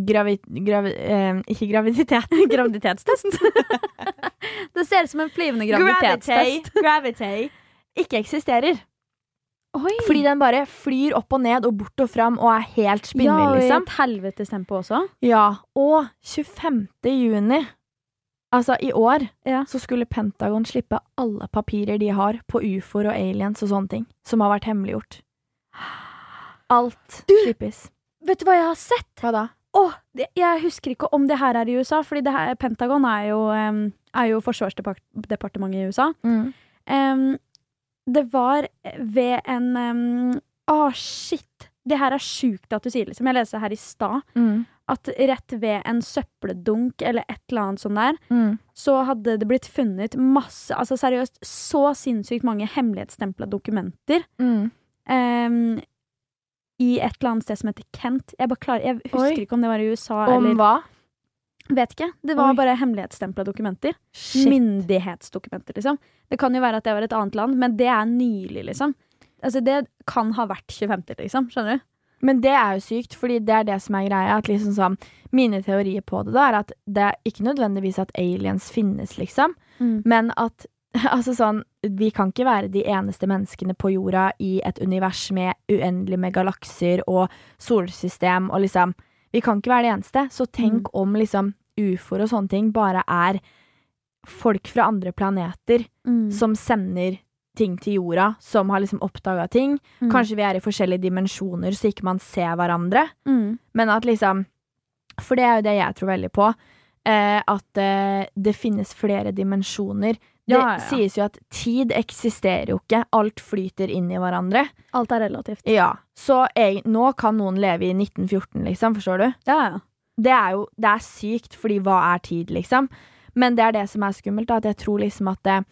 gravi... gravi eh, ikke graviditet. [LAUGHS] Graviditetstest. [LAUGHS] det ser ut som en flyvende graviditetstest. Gravity, gravity ikke eksisterer. Oi. Fordi den bare flyr opp og ned og bort og fram og er helt ja, og i liksom. et helvetes tempo også. Ja, og 25. juni, altså i år, Ja. så skulle Pentagon slippe alle papirer de har på ufoer og aliens og sånne ting, som har vært hemmeliggjort. Alt slippes. Vet du hva jeg har sett? Hva da? Åh, det, jeg husker ikke om det her er i USA, fordi her, Pentagon er jo, um, er jo forsvarsdepartementet i USA. Mm. Um, det var ved en Å, um, oh, shit! Det her er sjukt at du sier det. Liksom. Jeg leste her i stad Mm. At rett ved en søppeldunk eller et eller annet sånn der, Mm. så hadde det blitt funnet masse Altså seriøst så sinnssykt mange hemmelighetsstempla dokumenter Mm. Um, i et eller annet sted som heter Kent. Jeg bare klarer, jeg husker Oi. ikke om det var i USA Om eller hva? Vet ikke. Det var Oi. bare hemmelighetsstempla dokumenter. Shit. Myndighetsdokumenter, liksom. Det kan jo være at det var et annet land, men det er nylig, liksom. Altså, det kan ha vært 25., liksom. Skjønner du? Men det er jo sykt, fordi det er det som er greia. At liksom sånn, mine teorier på det da, er at det er ikke nødvendigvis at aliens finnes, liksom. Men at [LAUGHS] altså sånn, vi kan ikke være de eneste menneskene på jorda i et univers med uendelig med galakser og solsystem og liksom Vi kan ikke være de eneste. Så tenk om liksom ufoer og sånne ting bare er folk fra andre planeter Mm. som sender ting til jorda, som har liksom oppdaga ting. Mm. Kanskje vi er i forskjellige dimensjoner, så ikke man ser hverandre. Mm. Men at liksom For det er jo det jeg tror veldig på. Eh, at eh, det finnes flere dimensjoner. Det Ja, ja, sies jo at tid eksisterer jo ikke. Alt flyter inn i hverandre. Alt er relativt. Ja, Så jeg, nå kan noen leve i 1914, liksom. Forstår du? Ja, ja. Det er jo det er sykt, fordi hva er tid, liksom? Men det er det som er skummelt, da, at jeg tror liksom at det,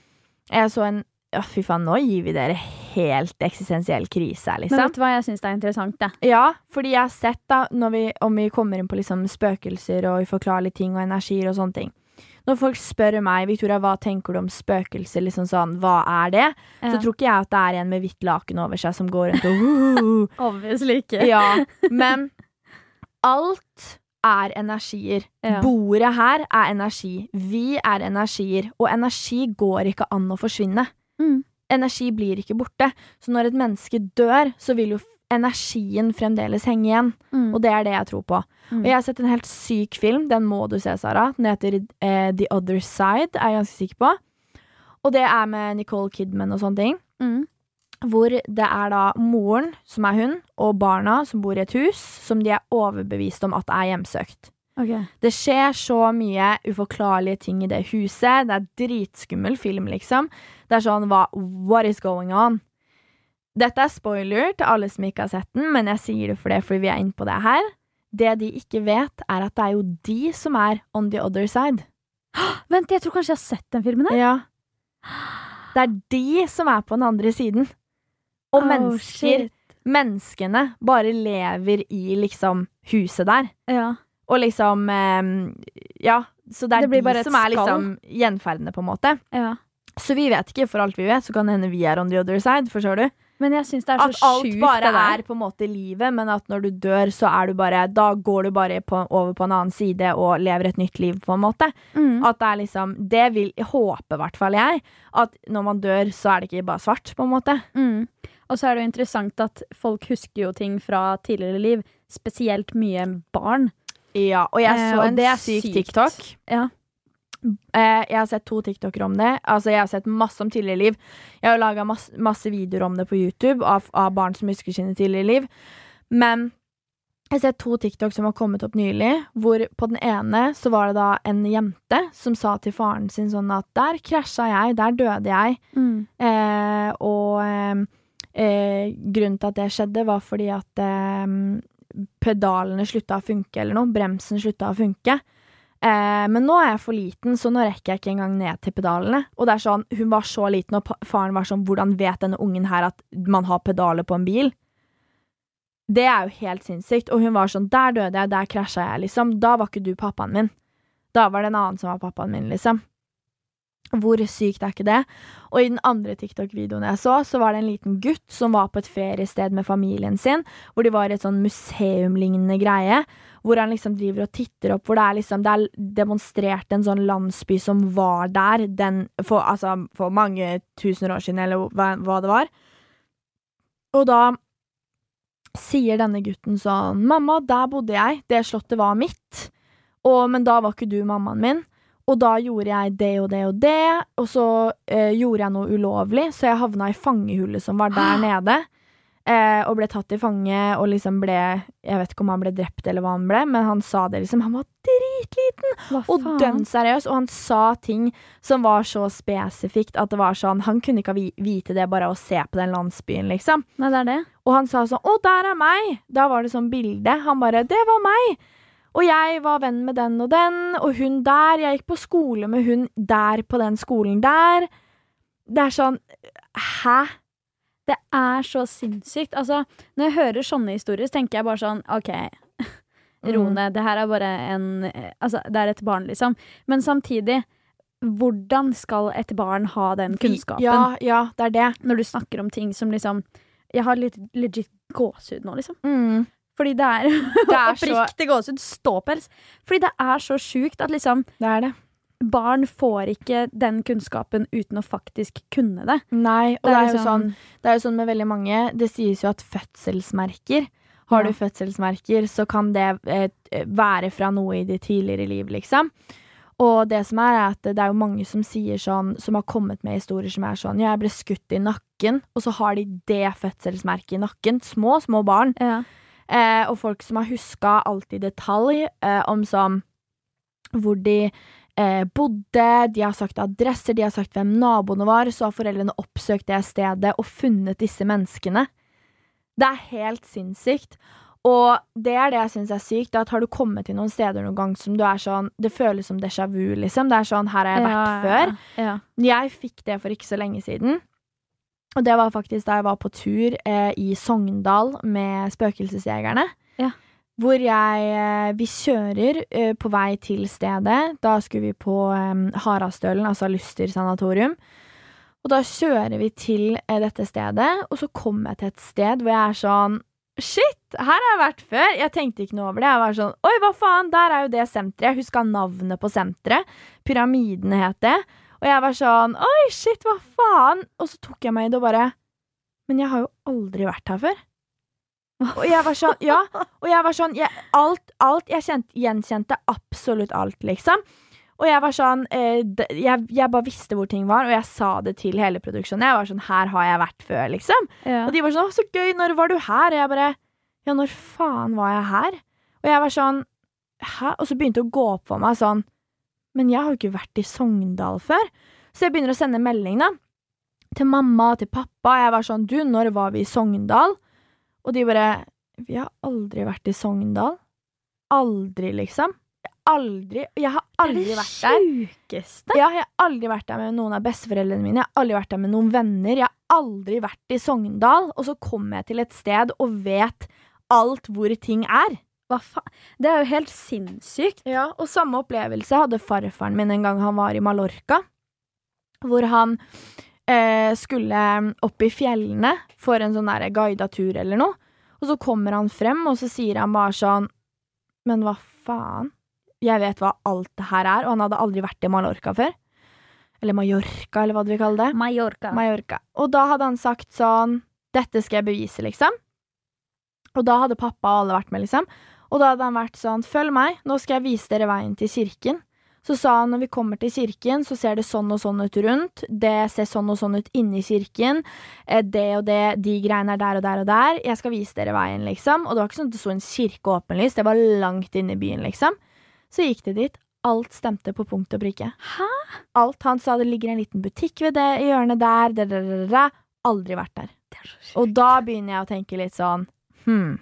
Jeg så en Å, fy faen, nå gir vi dere helt eksistensiell krise liksom. Men vet du hva jeg syns er interessant, det? Ja, fordi jeg har sett da, når vi, om vi kommer inn på liksom spøkelser og uforklarlige ting og energier og sånne ting. Når folk spør meg, Victoria, hva tenker du om spøkelser, liksom sånn, hva er det? Så tror ikke jeg at det er en med hvitt laken over seg som går rundt og [LAUGHS] Obviously ikke. Ja, men alt er energier. Ja. Bordet her er energi. Vi er energier, og energi går ikke an å forsvinne. Mm. Energi blir ikke borte. Så når et menneske dør, så vil jo energien fremdeles henge igjen. Mm. Og det er det jeg tror på. Mm. Og jeg har sett en helt syk film. Den må du se, Sara. Den heter eh, The Other Side, er jeg ganske sikker på. Og det er med Nicole Kidman og sånne ting. Mm. Hvor det er da moren, som er hun, og barna som bor i et hus, som de er overbevist om at er hjemsøkt. Okay. Det skjer så mye uforklarlige ting i det huset. Det er dritskummel film, liksom. Det er sånn hva, What is going on? Dette er spoiler til alle som ikke har sett den, men jeg sier det for det fordi vi er inne på det her. Det de ikke vet, er at det er jo de som er on the other side. [GASPS] Vent, jeg tror kanskje jeg har sett den filmen her. Ja. Det er de som er på den andre siden. Og Oh, mennesker, shit. menneskene, bare lever i liksom huset der. Ja. Og liksom eh, Ja, så det er Det de som er liksom gjenferdene, på en måte. ja. Så vi vet ikke, for alt vi vet, så kan det hende vi er on the other side, forstår du? Men jeg synes det er så At alt sjukt, bare er på en måte livet, men at når du dør, så er du bare Da går du bare på, over på en annen side og lever et nytt liv, på en måte. Mm. At det er liksom Det vil håpe, i hvert fall jeg, at når man dør, så er det ikke bare svart, på en måte. Mm. Og så er det jo interessant at folk husker jo ting fra tidligere liv, spesielt mye barn. Ja, og jeg Eh, så og en syk sykt. TikTok. Ja. Eh, jeg har sett to TikToker om det. Altså, jeg har sett masse om tidligere liv. Jeg har laga masse, masse videoer om det på YouTube av, av barn som husker sine tidligere liv. Men Jeg har sett to TikTok som har kommet opp nylig, hvor på den ene så var det da en jente som sa til faren sin sånn at der krasja jeg, der døde jeg. Mm. Eh, og eh, eh, grunnen til at det skjedde, var fordi at eh, pedalene slutta å funke eller noe. Bremsen slutta å funke. Eh, men nå er jeg for liten, så nå rekker jeg ikke engang ned til pedalene. Og det er sånn, hun var så liten, og faren var sånn Hvordan vet denne ungen her at man har pedaler på en bil? Det er jo helt sinnssykt. Og hun var sånn Der døde jeg, der krasja jeg, liksom. Da var ikke du pappaen min. Da var det en annen som var pappaen min, liksom. Hvor sykt er ikke det? Og i den andre TikTok-videoen jeg så, så var det en liten gutt som var på et feriested med familien sin, hvor de var i et sånn museumlignende greie, hvor han liksom driver og titter opp, hvor det er liksom Det er demonstrert en sånn landsby som var der den, for, altså, for mange tusen år siden, eller hva, hva det var. Og da sier denne gutten sånn Mamma, der bodde jeg. Det slottet var mitt. Og, men da var ikke du mammaen min. Og da gjorde jeg det og det og det, og så eh, gjorde jeg noe ulovlig, så jeg havna i fangehullet som var der [GASPS] nede. Eh, og ble tatt i fange og liksom ble Jeg vet ikke om han ble drept eller hva han ble, men han sa det liksom. Han var dritliten og dønn seriøs, og han sa ting som var så spesifikt at det var sånn Han kunne ikke vite det bare av å se på den landsbyen, liksom. Nei, det er det. Og han sa sånn 'Å, der er meg!' Da var det sånn bilde. Han bare 'Det var meg!' Og jeg var venn med den og den, og hun der. Jeg gikk på skole med hun der på den skolen der. Det er sånn Hæ? Det er så sinnssykt. Altså, når jeg hører sånne historier, så tenker jeg bare sånn OK, [LAUGHS] ro Mm. ned. Det her er bare en Altså, det er et barn, liksom. Men samtidig, hvordan skal et barn ha den kunnskapen? Ja, ja, det er det. Når du snakker om ting som liksom Jeg har litt legit gåsehud nå, liksom. Mm. Fordi det er, [LAUGHS] Det er så oppriktig gåsehud. Ståpels. Fordi det er så sjukt at liksom Det er det. Barn får ikke den kunnskapen uten å faktisk kunne det. Nei, og det er, jo liksom- sånn Det er jo sånn med veldig mange Det sies jo at fødselsmerker Har Ja. du fødselsmerker, så kan det eh, være fra noe i ditt tidligere liv, liksom. Og det som er, er at det er jo mange som sier sånn Som har kommet med historier som er sånn Ja, jeg ble skutt i nakken, og så har de det fødselsmerket i nakken. Små, små barn. Ja. Eh, og folk som har huska alt i detalj eh, om sånn hvor de eh, bodde, de har sagt adresser, de har sagt hvem naboene var, så har foreldrene oppsøkt det stedet og funnet disse menneskene. Det er helt sinnssykt. Og det er det jeg syns er sykt. At har du kommet til noen steder noen gang som du er sånn Det føles som déjà vu, liksom. Det er sånn Her har jeg vært før. Ja. Jeg fikk det for ikke så lenge siden. Og det var faktisk da jeg var på tur eh, i Sogndal med Spøkelsesjegerne. Ja. Hvor jeg eh, Vi kjører eh, på vei til stedet. Da skulle vi på eh, Harastølen, altså Luster sanatorium. Og da kjører vi til eh, dette stedet, og så kommer jeg til et sted hvor jeg er sånn Shit, her har jeg vært før. Jeg tenkte ikke noe over det. Jeg var sånn Oi, hva faen, der er jo det senteret. Jeg huska navnet på senteret. Pyramidene het det. Og jeg var sånn Oi, shit, hva faen? Og så tok jeg meg i det og bare Men jeg har jo aldri vært her før. Og jeg var sånn Ja. Og jeg var sånn jeg, Alt, alt Jeg kjente, gjenkjente absolutt alt, liksom. Og jeg var sånn eh, jeg, jeg bare visste hvor ting var, og jeg sa det til hele produksjonen. Jeg var sånn Her har jeg vært før, liksom. Ja. Og de var sånn 'Å, så gøy, når var du her?' Og jeg bare Ja, når faen var jeg her? Og jeg var sånn Hæ? Og så begynte det å gå opp for meg sånn Men jeg har jo ikke vært i Sogndal før. Så jeg begynner å sende melding, da. Til mamma og til pappa. Jeg var sånn 'Du, når var vi i Sogndal?' Og de bare 'Vi har aldri vært i Sogndal'. Aldri, liksom. Aldri. Jeg har aldri vært der. Det er sjukeste. Ja, jeg har aldri vært der med noen av besteforeldrene mine. Jeg har aldri vært der med noen venner. Jeg har aldri vært i Sogndal. Og så kommer jeg til et sted og vet alt hvor ting er. Hva faen? Det er jo helt sinnssykt. Ja, Og samme opplevelse hadde farfaren min en gang han var i Mallorca. Hvor han eh, skulle opp i fjellene for en sånn der guida tur eller noe. Og så kommer han frem, og så sier han bare sånn Men hva faen? Jeg vet hva alt det her er, og han hadde aldri vært i Mallorca før. Eller Mallorca, eller hva du vil kalle det. Mallorca. Mallorca. Og da hadde han sagt sånn Dette skal jeg bevise, liksom. Og da hadde pappa og alle vært med, liksom. Og da hadde han vært sånn Følg meg, nå skal jeg vise dere veien til kirken. Så sa han når vi kommer til kirken, så ser det sånn og sånn ut rundt. Det ser sånn og sånn ut inni kirken. Eh, Det og det, de greiene er der og der og der. Jeg skal vise dere veien, liksom. Og det var ikke sånn at det sto en kirke åpenlyst. Det var langt inne i byen, liksom. Så gikk det dit. Alt stemte på punkt og prikke. Hæ? Alt han sa det ligger en liten butikk ved det hjørnet der. Da, da, da, der. Aldri vært der. Det er så. Og da begynner jeg å tenke litt sånn Hm,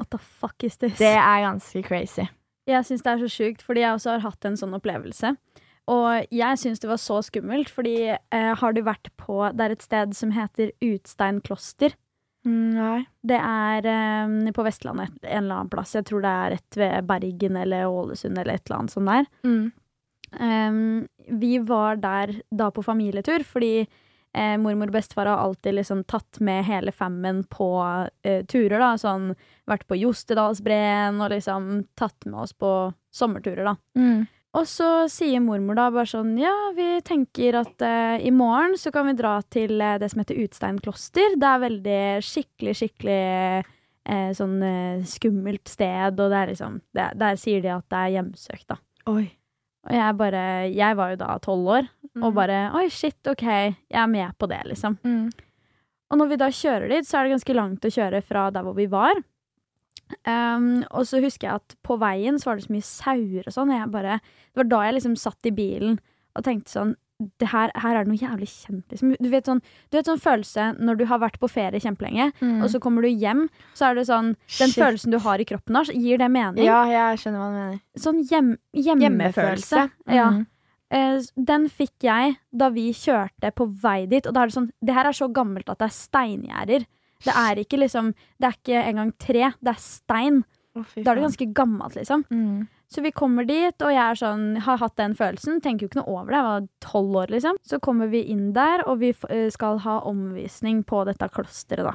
What the fuck is this? det er ganske crazy. Jeg syns det er så sjukt, fordi jeg også har hatt en sånn opplevelse. Og jeg syns det var så skummelt, fordi eh, har du vært på Det er et sted som heter Utstein kloster. Nei. Det er eh, på Vestlandet en eller annen plass. Jeg tror det er rett ved Bergen eller Ålesund eller et eller annet sånt der. Mm. Um, vi var der da på familietur, fordi eh, mormor og bestefar har alltid liksom tatt med hele femmen på eh, turer, da. Sånn vært på Jostedalsbreen og liksom tatt med oss på sommerturer, da. Mm. Og så sier mormor da bare sånn Ja, vi tenker at eh, i morgen så kan vi dra til eh, det som heter Utstein kloster. Det er veldig skikkelig, skikkelig eh, sånn eh, skummelt sted, og det er liksom det, Der sier de at det er hjemsøkt, da. Oi. Og jeg bare Jeg var jo da tolv år, og bare Oi, shit, OK, jeg er med på det, liksom. mm. Og når vi da kjører dit, så er det ganske langt å kjøre fra der hvor vi var. Um, og så husker jeg at på veien så var det så mye sauer og sånn, og jeg bare Det var da jeg liksom satt i bilen og tenkte sånn her, her er det noe jævlig kjent, liksom. Du vet sånn, du vet sånn følelse når du har vært på ferie kjempelenge, Mm. og så kommer du hjem, så er det sånn Den Shit. følelsen du har i kroppen, da, gir det mening? Ja, jeg skjønner hva du mener. Sånn hjem, hjemmefølelse. Ja. Mm. Eh, den fikk jeg da vi kjørte på vei dit. Og da er det sånn Det her er så gammelt at det er steingjerder. Det er ikke liksom Det er ikke engang tre, det er stein. Fy Da er det ganske gammelt, liksom. mm. Så vi kommer dit, og jeg sånn, har hatt den følelsen. Tenker jo ikke noe over det. Jeg var tolv år, liksom. Så kommer vi inn der, og vi eh, skal ha omvisning på dette klosteret, da.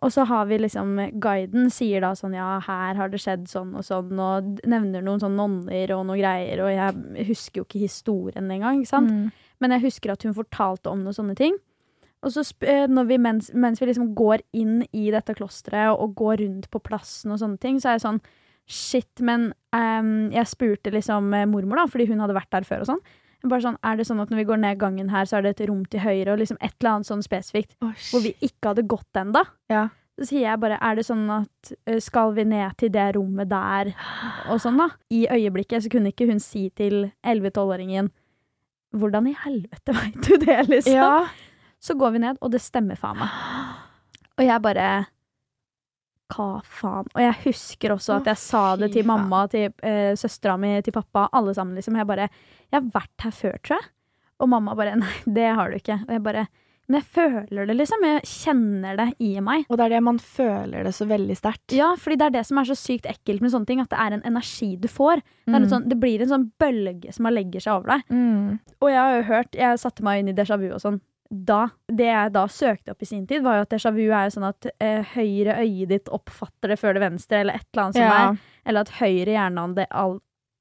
Og så har vi liksom Guiden sier da sånn ja, her har det skjedd sånn og sånn, og nevner noen sånn nonner og noe greier, og jeg husker jo ikke historien engang, ikke sant. Mm. Men jeg husker at hun fortalte om noen sånne ting. Og så eh, når vi, mens, mens vi liksom går inn i dette klosteret og, og går rundt på plassen og sånne ting, så er jeg sånn Shit, men um, jeg spurte liksom eh, mormor, da, fordi hun hadde vært der før og sånn. Bare sånn, Er det sånn at når vi går ned gangen her, så er det et rom til høyre, og liksom et eller annet sånn spesifikt oh, hvor vi ikke hadde gått ennå? Ja. Så sier jeg bare er det sånn at eh, skal vi ned til det rommet der, og sånn, da? I øyeblikket så kunne ikke hun si til 11-12-åringen hvordan i helvete veit du det, liksom? Ja. Så går vi ned, og det stemmer faen meg. Og jeg bare Hva faen? Og jeg husker også at jeg sa det til mamma, til eh, søstera mi, til pappa, alle sammen, liksom. Jeg bare Jeg har vært her før, tror jeg. Og mamma bare [LAUGHS] Nei, det har du ikke. Og jeg bare Men jeg føler det, liksom. Jeg kjenner det i meg. Og det er det man føler det så veldig sterkt. Ja, fordi det er det som er så sykt ekkelt med sånne ting, at det er en energi du får. Det, er Mm. sånn, det blir en sånn bølge som man legger seg over deg. Mm. Og jeg har jo hørt, jeg satte meg inn i déjà vu og sånn. Da, det jeg da søkte opp i sin tid, var jo at déjà vu er jo sånn at eh, høyre øyet ditt oppfatter det før det venstre, eller et eller annet som Ja. er. Eller at høyre hjerneandel,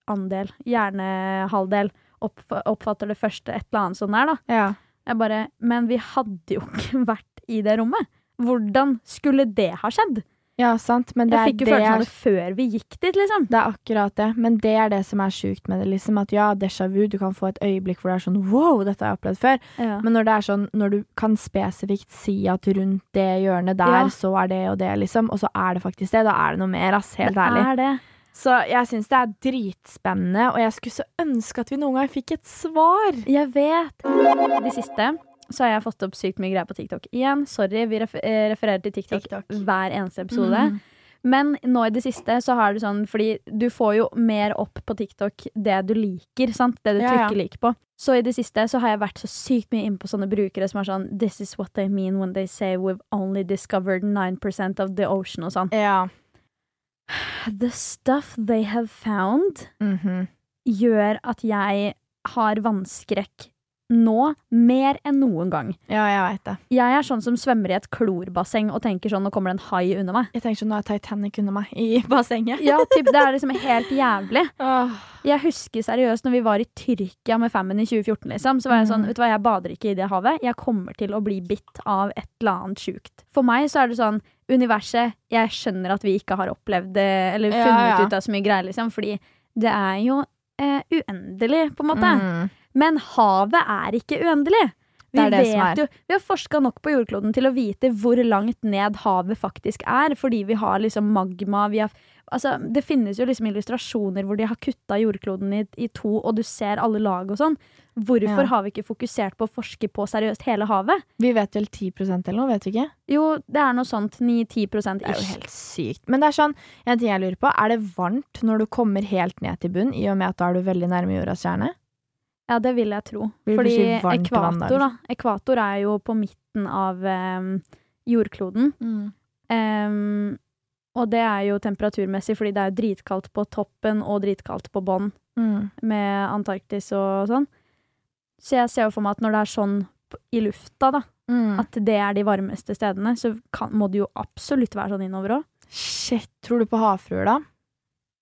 andel, hjernehalvdel, opp, oppfatter det første, et eller annet sånn der, da. ja. Jeg bare Men vi hadde jo ikke [LAUGHS] vært i det rommet. Hvordan skulle det ha skjedd? Ja, sant. Men det Jeg fikk jo det, følelsen av det før vi gikk dit, liksom. det er akkurat det. Men det er det som er sjukt med det. liksom At ja, déjà vu, du kan få et øyeblikk hvor det er sånn wow, dette har jeg opplevd før. Ja. Men når det er sånn, når du kan spesifikt si at rundt det hjørnet der, Ja. så er det og det, liksom, og så er det faktisk det, da er det noe mer, ass. Helt det ærlig. er det. Så jeg syns det er dritspennende, og jeg skulle så ønske at vi noen gang fikk et svar. Jeg vet. De siste så har jeg fått opp sykt mye greier på TikTok. Igjen, sorry, vi refer eh, refererer til TikTok, TikTok. hver eneste episode. Mm. Men nå i det siste så har du sånn Fordi du får jo mer opp på TikTok det du liker, sant? Det du Ja, ja. trykker lik på. Så i det siste så har jeg vært så sykt mye inne på sånne brukere som er sånn This is what they mean when they say we've only discovered 9% of the ocean og sånn. Ja. The stuff they have found Mhm. gjør at jeg har vannskrekk nå mer enn noen gang. ja, jeg vet det. Jeg er sånn som svømmer i et klorbasseng og tenker sånn, nå kommer det en hai under meg. Jeg tenker sånn, nå er Titanic under meg i [LAUGHS] bassenget. Ja, typ, Det er liksom helt jævlig. [LAUGHS] Oh. Jeg husker seriøst når vi var i Tyrkia med Famine i 2014, liksom, så var jeg sånn, mm. vet du hva, jeg bader ikke i det havet. Jeg kommer til å bli bitt av et eller annet sjukt. For meg så er det sånn, universet, jeg skjønner at vi ikke har opplevd det, eller Ja, funnet ja. ut av så mye greier, liksom, fordi det er jo eh, uendelig, på en måte. Mm. Men havet er ikke uendelig. Vi, Det det jo, vi har forska nok på jordkloden til å vite hvor langt ned havet faktisk er, fordi vi har liksom magma vi har, altså, Det finnes jo liksom illustrasjoner hvor de har kutta jordkloden i, i to, og du ser alle lag og sånn. Hvorfor Ja. har vi ikke fokusert på å forske på seriøst hele havet? Vi vet vel 10% eller noe, vet vi ikke? Jo, det er noe sånt 9-10 Det er jo helt sykt. Men det er sånn, en ting jeg lurer på, er det varmt når du kommer helt ned til bunn, i og med at da er du veldig nærme jordas kjerne? Ja, det vil jeg tro. Vil Fordi ekvator, da. Ekvator er jo på midten av um, jordkloden. Em, og det er jo temperaturmessig, fordi det er jo dritkaldt på toppen og dritkaldt på bånn Mm. med Antarktis og sånn. Så jeg ser jo for meg at når det er sånn i lufta, da, Mm. at det er de varmeste stedene, så kan, må det jo absolutt være sånn innover òg. Shit, tror du på havfruer da?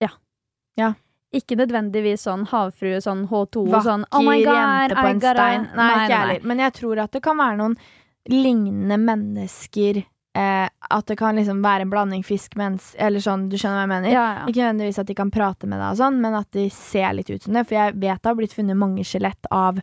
Ja. ja. Ikke nødvendigvis sånn havfrue, sånn H2, Vakker sånn Oh my god, jente på en stein. Nei, ikke jeg heller. Men jeg tror at det kan være noen lignende mennesker. Eh, at det kan liksom være en blanding fisk-mens Eller sånn, du skjønner hva jeg mener? Ja, ja. Ikke nødvendigvis at de kan prate med deg, og sånn, men at de ser litt ut som det. For jeg vet det har blitt funnet mange skjelett av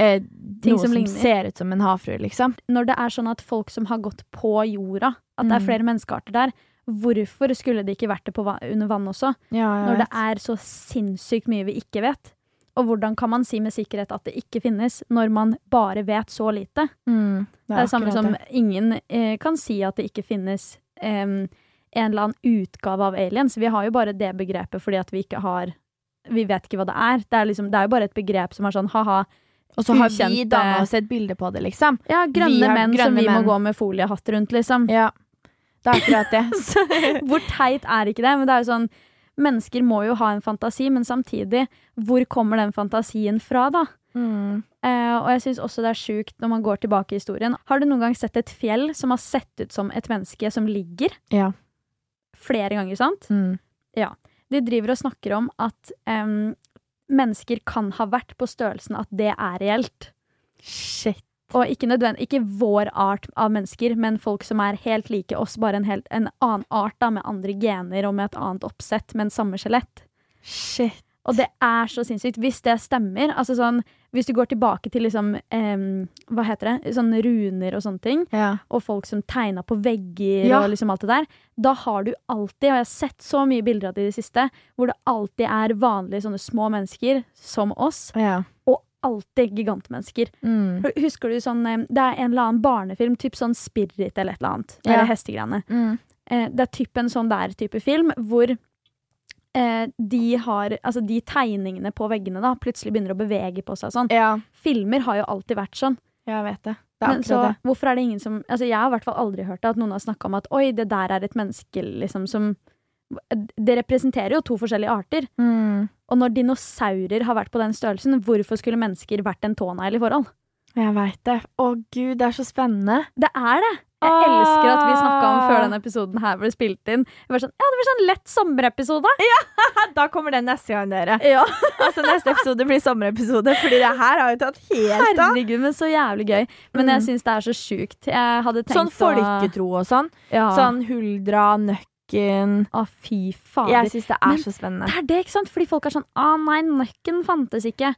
eh, Ting som som, ser ut som en havfrue, liksom. Når det er sånn at folk som har gått på jorda, at det er Mm. flere menneskearter der, hvorfor skulle det ikke vært det på under vann også? Ja, Når det er så sinnssykt mye vi ikke vet. Og hvordan kan man si med sikkerhet at det ikke finnes, når man bare vet så lite? mm, Det er det samme som det. ingen eh, kan si at det ikke finnes eh, en eller annen utgave av aliens. Vi har jo bare det begrepet fordi at vi ikke har Vi vet ikke hva det er. Det er, liksom, det er jo bare et begrep som er sånn ha-ha. Og så har vi ukjente- danna oss et bilde på det, liksom. Ja, grønne menn grønne som vi menn. må gå med foliehatt rundt, liksom. Ja. Det er akkurat det. [LAUGHS] Hvor teit er ikke det? Men det er jo sånn Mennesker må jo ha en fantasi, men samtidig, hvor kommer den fantasien fra, da? mm. Eh, og jeg syns også det er sjukt når man går tilbake i historien. Har du noen gang sett et fjell som har sett ut som et menneske som ligger? Ja. Flere ganger, sant? Mm. De driver og snakker om at um, mennesker kan ha vært på størrelsen at det er reelt. Shit. Og ikke, ikke vår art av mennesker, men folk som er helt like oss, bare en, helt, en annen art da, med andre gener og med et annet oppsett, men samme skjelett. Shit. Og det er så sinnssykt. Hvis det stemmer, altså sånn Hvis du går tilbake til liksom eh, Hva heter det? Sånne runer og sånne ting, Ja. og folk som tegna på vegger Ja. og liksom alt det der, da har du alltid, og jeg har sett så mye bilder av det i det siste, hvor det alltid er vanlige sånne små mennesker som oss, ja. og alltid gigantmennesker. Mm. Husker du sånn Det er en eller annen barnefilm, typ sånn Spirit eller et eller annet. Ja. Eller hestegreiene. Mm. Eh, det er typ en sånn der type film hvor eh, de har Altså, de tegningene på veggene da plutselig begynner å bevege på seg sånn. Ja, Filmer har jo alltid vært sånn. jeg vet det. Det Men så det. hvorfor er det ingen som Altså, jeg har i hvert fall aldri hørt at noen har snakka om at oi, det der er et menneske, liksom, som Det representerer jo to forskjellige arter. Mm. Og når dinosaurer har vært på den størrelsen, hvorfor skulle mennesker vært en tånegl i forhold? Jeg veit det. Å gud, det er så spennende. Det er det! Jeg Åh! elsker at vi snakka om før denne episoden her ble spilt inn. Jeg var sånn, ja, det blir sånn lett sommerepisode. [LAUGHS] Ja, Da kommer den neste gang, dere. Ja. [LAUGHS] Altså Neste episode blir sommerepisode, fordi det her har jo tatt helt av. Herregud, men så jævlig gøy. Men jeg Mm. syns det er så sjukt. Jeg Sånn folketro og sånn. ja. Sånn Huldra, Nøkken Å, fy fader. Jeg syns det er Men så spennende. Det er det, ikke sant? Fordi folk er sånn Å nei, nøkken fantes ikke.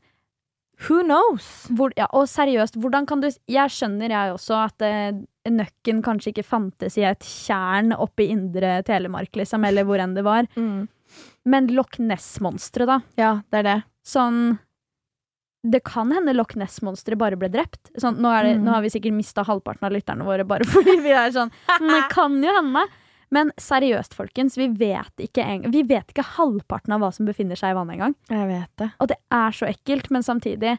Who knows? Hvor, ja, og seriøst, hvordan kan du Jeg skjønner, jeg også, at eh, nøkken kanskje ikke fantes i et tjern oppe i indre Telemark, liksom, eller hvor enn det var. Mm. Men Loch Ness-monsteret, da. Ja, det er det. Sånn Det kan hende Loch Ness-monsteret bare ble drept. Sånn, nå, det, Mm. nå har vi sikkert mista halvparten av lytterne våre bare [LAUGHS] fordi vi er sånn Men Det kan jo hende. Men seriøst, folkens, vi vet ikke, en, vi vet ikke halvparten av hva som befinner seg i vannet engang. Jeg vet det. Og det er så ekkelt, men samtidig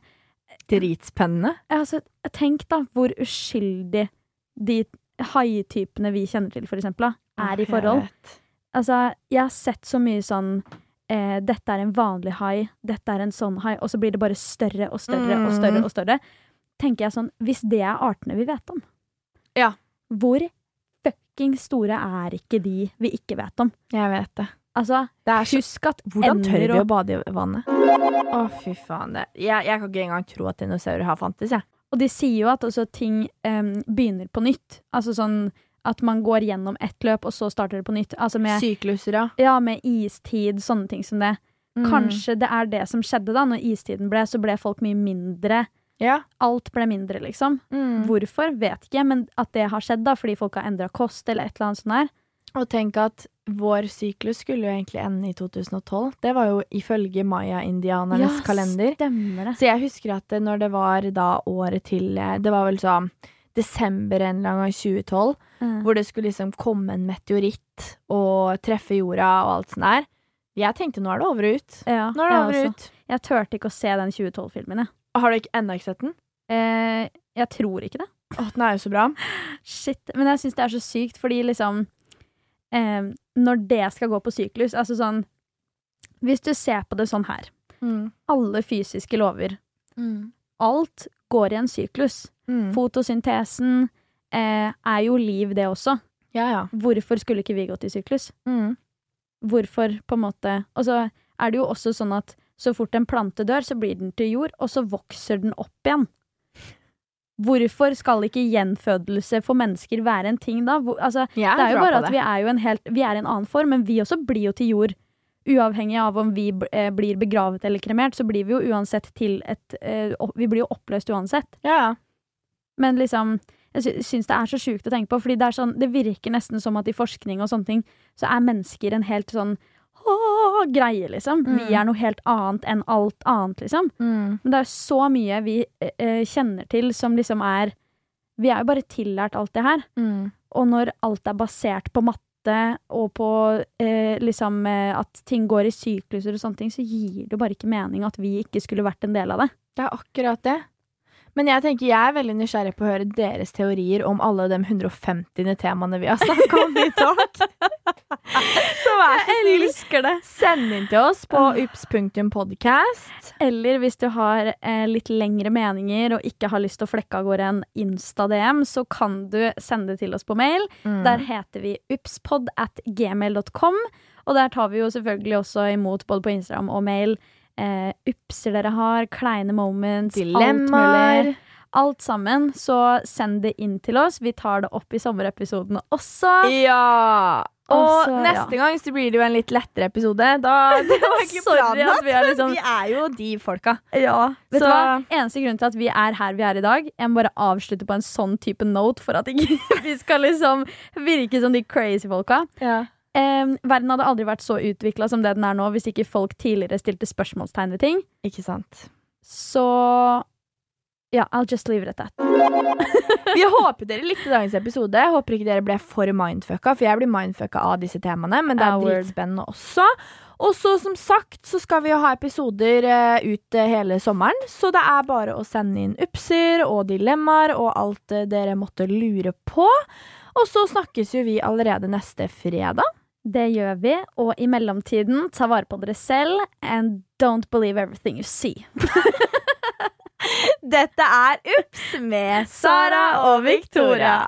Dritspennende. altså, Tenk da hvor uskyldig de haitypene vi kjenner til, for eksempel, da, er i forhold. Jeg, Altså, jeg har sett så mye sånn eh, Dette er en vanlig hai, dette er en sånn hai, og så blir det bare større og større og Mm. større og større. Tenker jeg sånn, Hvis det er artene vi vet om, Ja. hvor fucking store er ikke de vi ikke vet om? Jeg vet det. Altså, det så, husk at hvordan tør vi å bade i vannet? Å, fy faen. Det. Jeg, jeg kan ikke engang tro at dinosaurer har fantes, jeg. og de sier jo at altså, ting um, begynner på nytt. Altså sånn at man går gjennom ett løp, og så starter det på nytt. Altså med, Sykluser, ja. ja, med istid, sånne ting som det. Mm. Kanskje det er det som skjedde da når istiden ble, så ble folk mye mindre. Ja. Alt ble mindre, liksom. Mm. Hvorfor, vet ikke, men at det har skjedd da, fordi folk har endra kost eller et eller annet sånt her. Og tenk at vår syklus skulle jo egentlig ende i 2012. Det var jo ifølge maya-indianernes kalender. stemmer det. Så jeg husker at det, når det var da året til eh, Det var vel sånn desember en eller annen gang i 2012, Mm. hvor det skulle liksom komme en meteoritt og treffe jorda og alt sånt der. Jeg tenkte nå er det over og ut. Ja, Nå er det over og ut. Jeg turte ikke å se den 2012-filmen, jeg. Har du ikke ennå ikke sett den? Eh, jeg tror ikke det. Å, den er jo så bra. Shit. Men jeg syns det er så sykt, fordi liksom eh, Når det skal gå på syklus, altså sånn Hvis du ser på det sånn her, Mm. alle fysiske lover, Mm. alt går i en syklus. Mm. Fotosyntesen eh, er jo liv, det også. Ja, ja. Hvorfor skulle ikke vi gått i syklus? Mm. Hvorfor, på en måte Og så er det jo også sånn at så fort en plante dør, så blir den til jord, og så vokser den opp igjen. Hvorfor skal ikke gjenfødelse for mennesker være en ting da? Hvor, altså, det er jo bare at vi er jo en helt Vi er i en annen form, men vi også blir jo til jord. Uavhengig av om vi eh, blir begravet eller kremert, så blir vi jo uansett til et eh, Vi blir jo oppløst uansett. Ja. Men liksom Jeg sy syns det er så sjukt å tenke på, fordi det er sånn Det virker nesten som at i forskning og sånne ting, så er mennesker en helt sånn greie, liksom. Vi Mm. er noe helt annet enn alt annet, liksom. Mm. Men det er så mye vi eh, eh, kjenner til som liksom er Vi er jo bare tillært alt det her. Mm. Og når alt er basert på matte og på eh, liksom eh, at ting går i sykluser og sånne ting, så gir det bare ikke mening at vi ikke skulle vært en del av det. Det er akkurat det. Men jeg tenker jeg er veldig nysgjerrig på å høre deres teorier om alle de 150 temaene vi har snakka om i Talk. [LAUGHS] Så vær så snill, send inn til oss på ups.podcast. Eller hvis du har eh, litt lengre meninger og ikke har lyst til å flekke av gårde en Insta-DM, så kan du sende det til oss på mail. Mm. Der heter vi upspod at gmail.com. Og der tar vi jo selvfølgelig også imot både på Instagram og mail eh, upser dere har, kleine moments, Dilemmaer. Alt, Alt sammen. Så send det inn til oss. Vi tar det opp i sommerepisodene også. Ja! Og Altså, ja. neste gang så blir det jo en litt lettere episode. Da, [LAUGHS] det var ikke planen vi er liksom- vi er jo de folka. Ja, vet Så-? Eneste grunn til at vi er her vi er i dag, jeg må bare avslutte på en sånn type note for at ikke [LAUGHS] vi skal liksom virke som de crazy folka. Eh, verden hadde aldri vært så utvikla som det den er nå, hvis ikke folk tidligere stilte spørsmålstegn ved ting. Ikke sant. Så ja, I'll just leave it at that. [LAUGHS] Vi håper dere likte dagens episode. Jeg Håper ikke dere ble for mindfucka, for jeg blir mindfucka av disse temaene. Men det er dritspennende også. Og så som sagt så skal vi jo ha episoder uh, ut uh, hele sommeren. Så det er bare å sende inn upser og dilemmaer og alt uh, dere måtte lure på. Og så snakkes jo vi allerede neste fredag. Det gjør vi, og i mellomtiden, ta vare på dere selv, and don't believe everything you see. [LAUGHS] Dette er Ups med Sara og Victoria.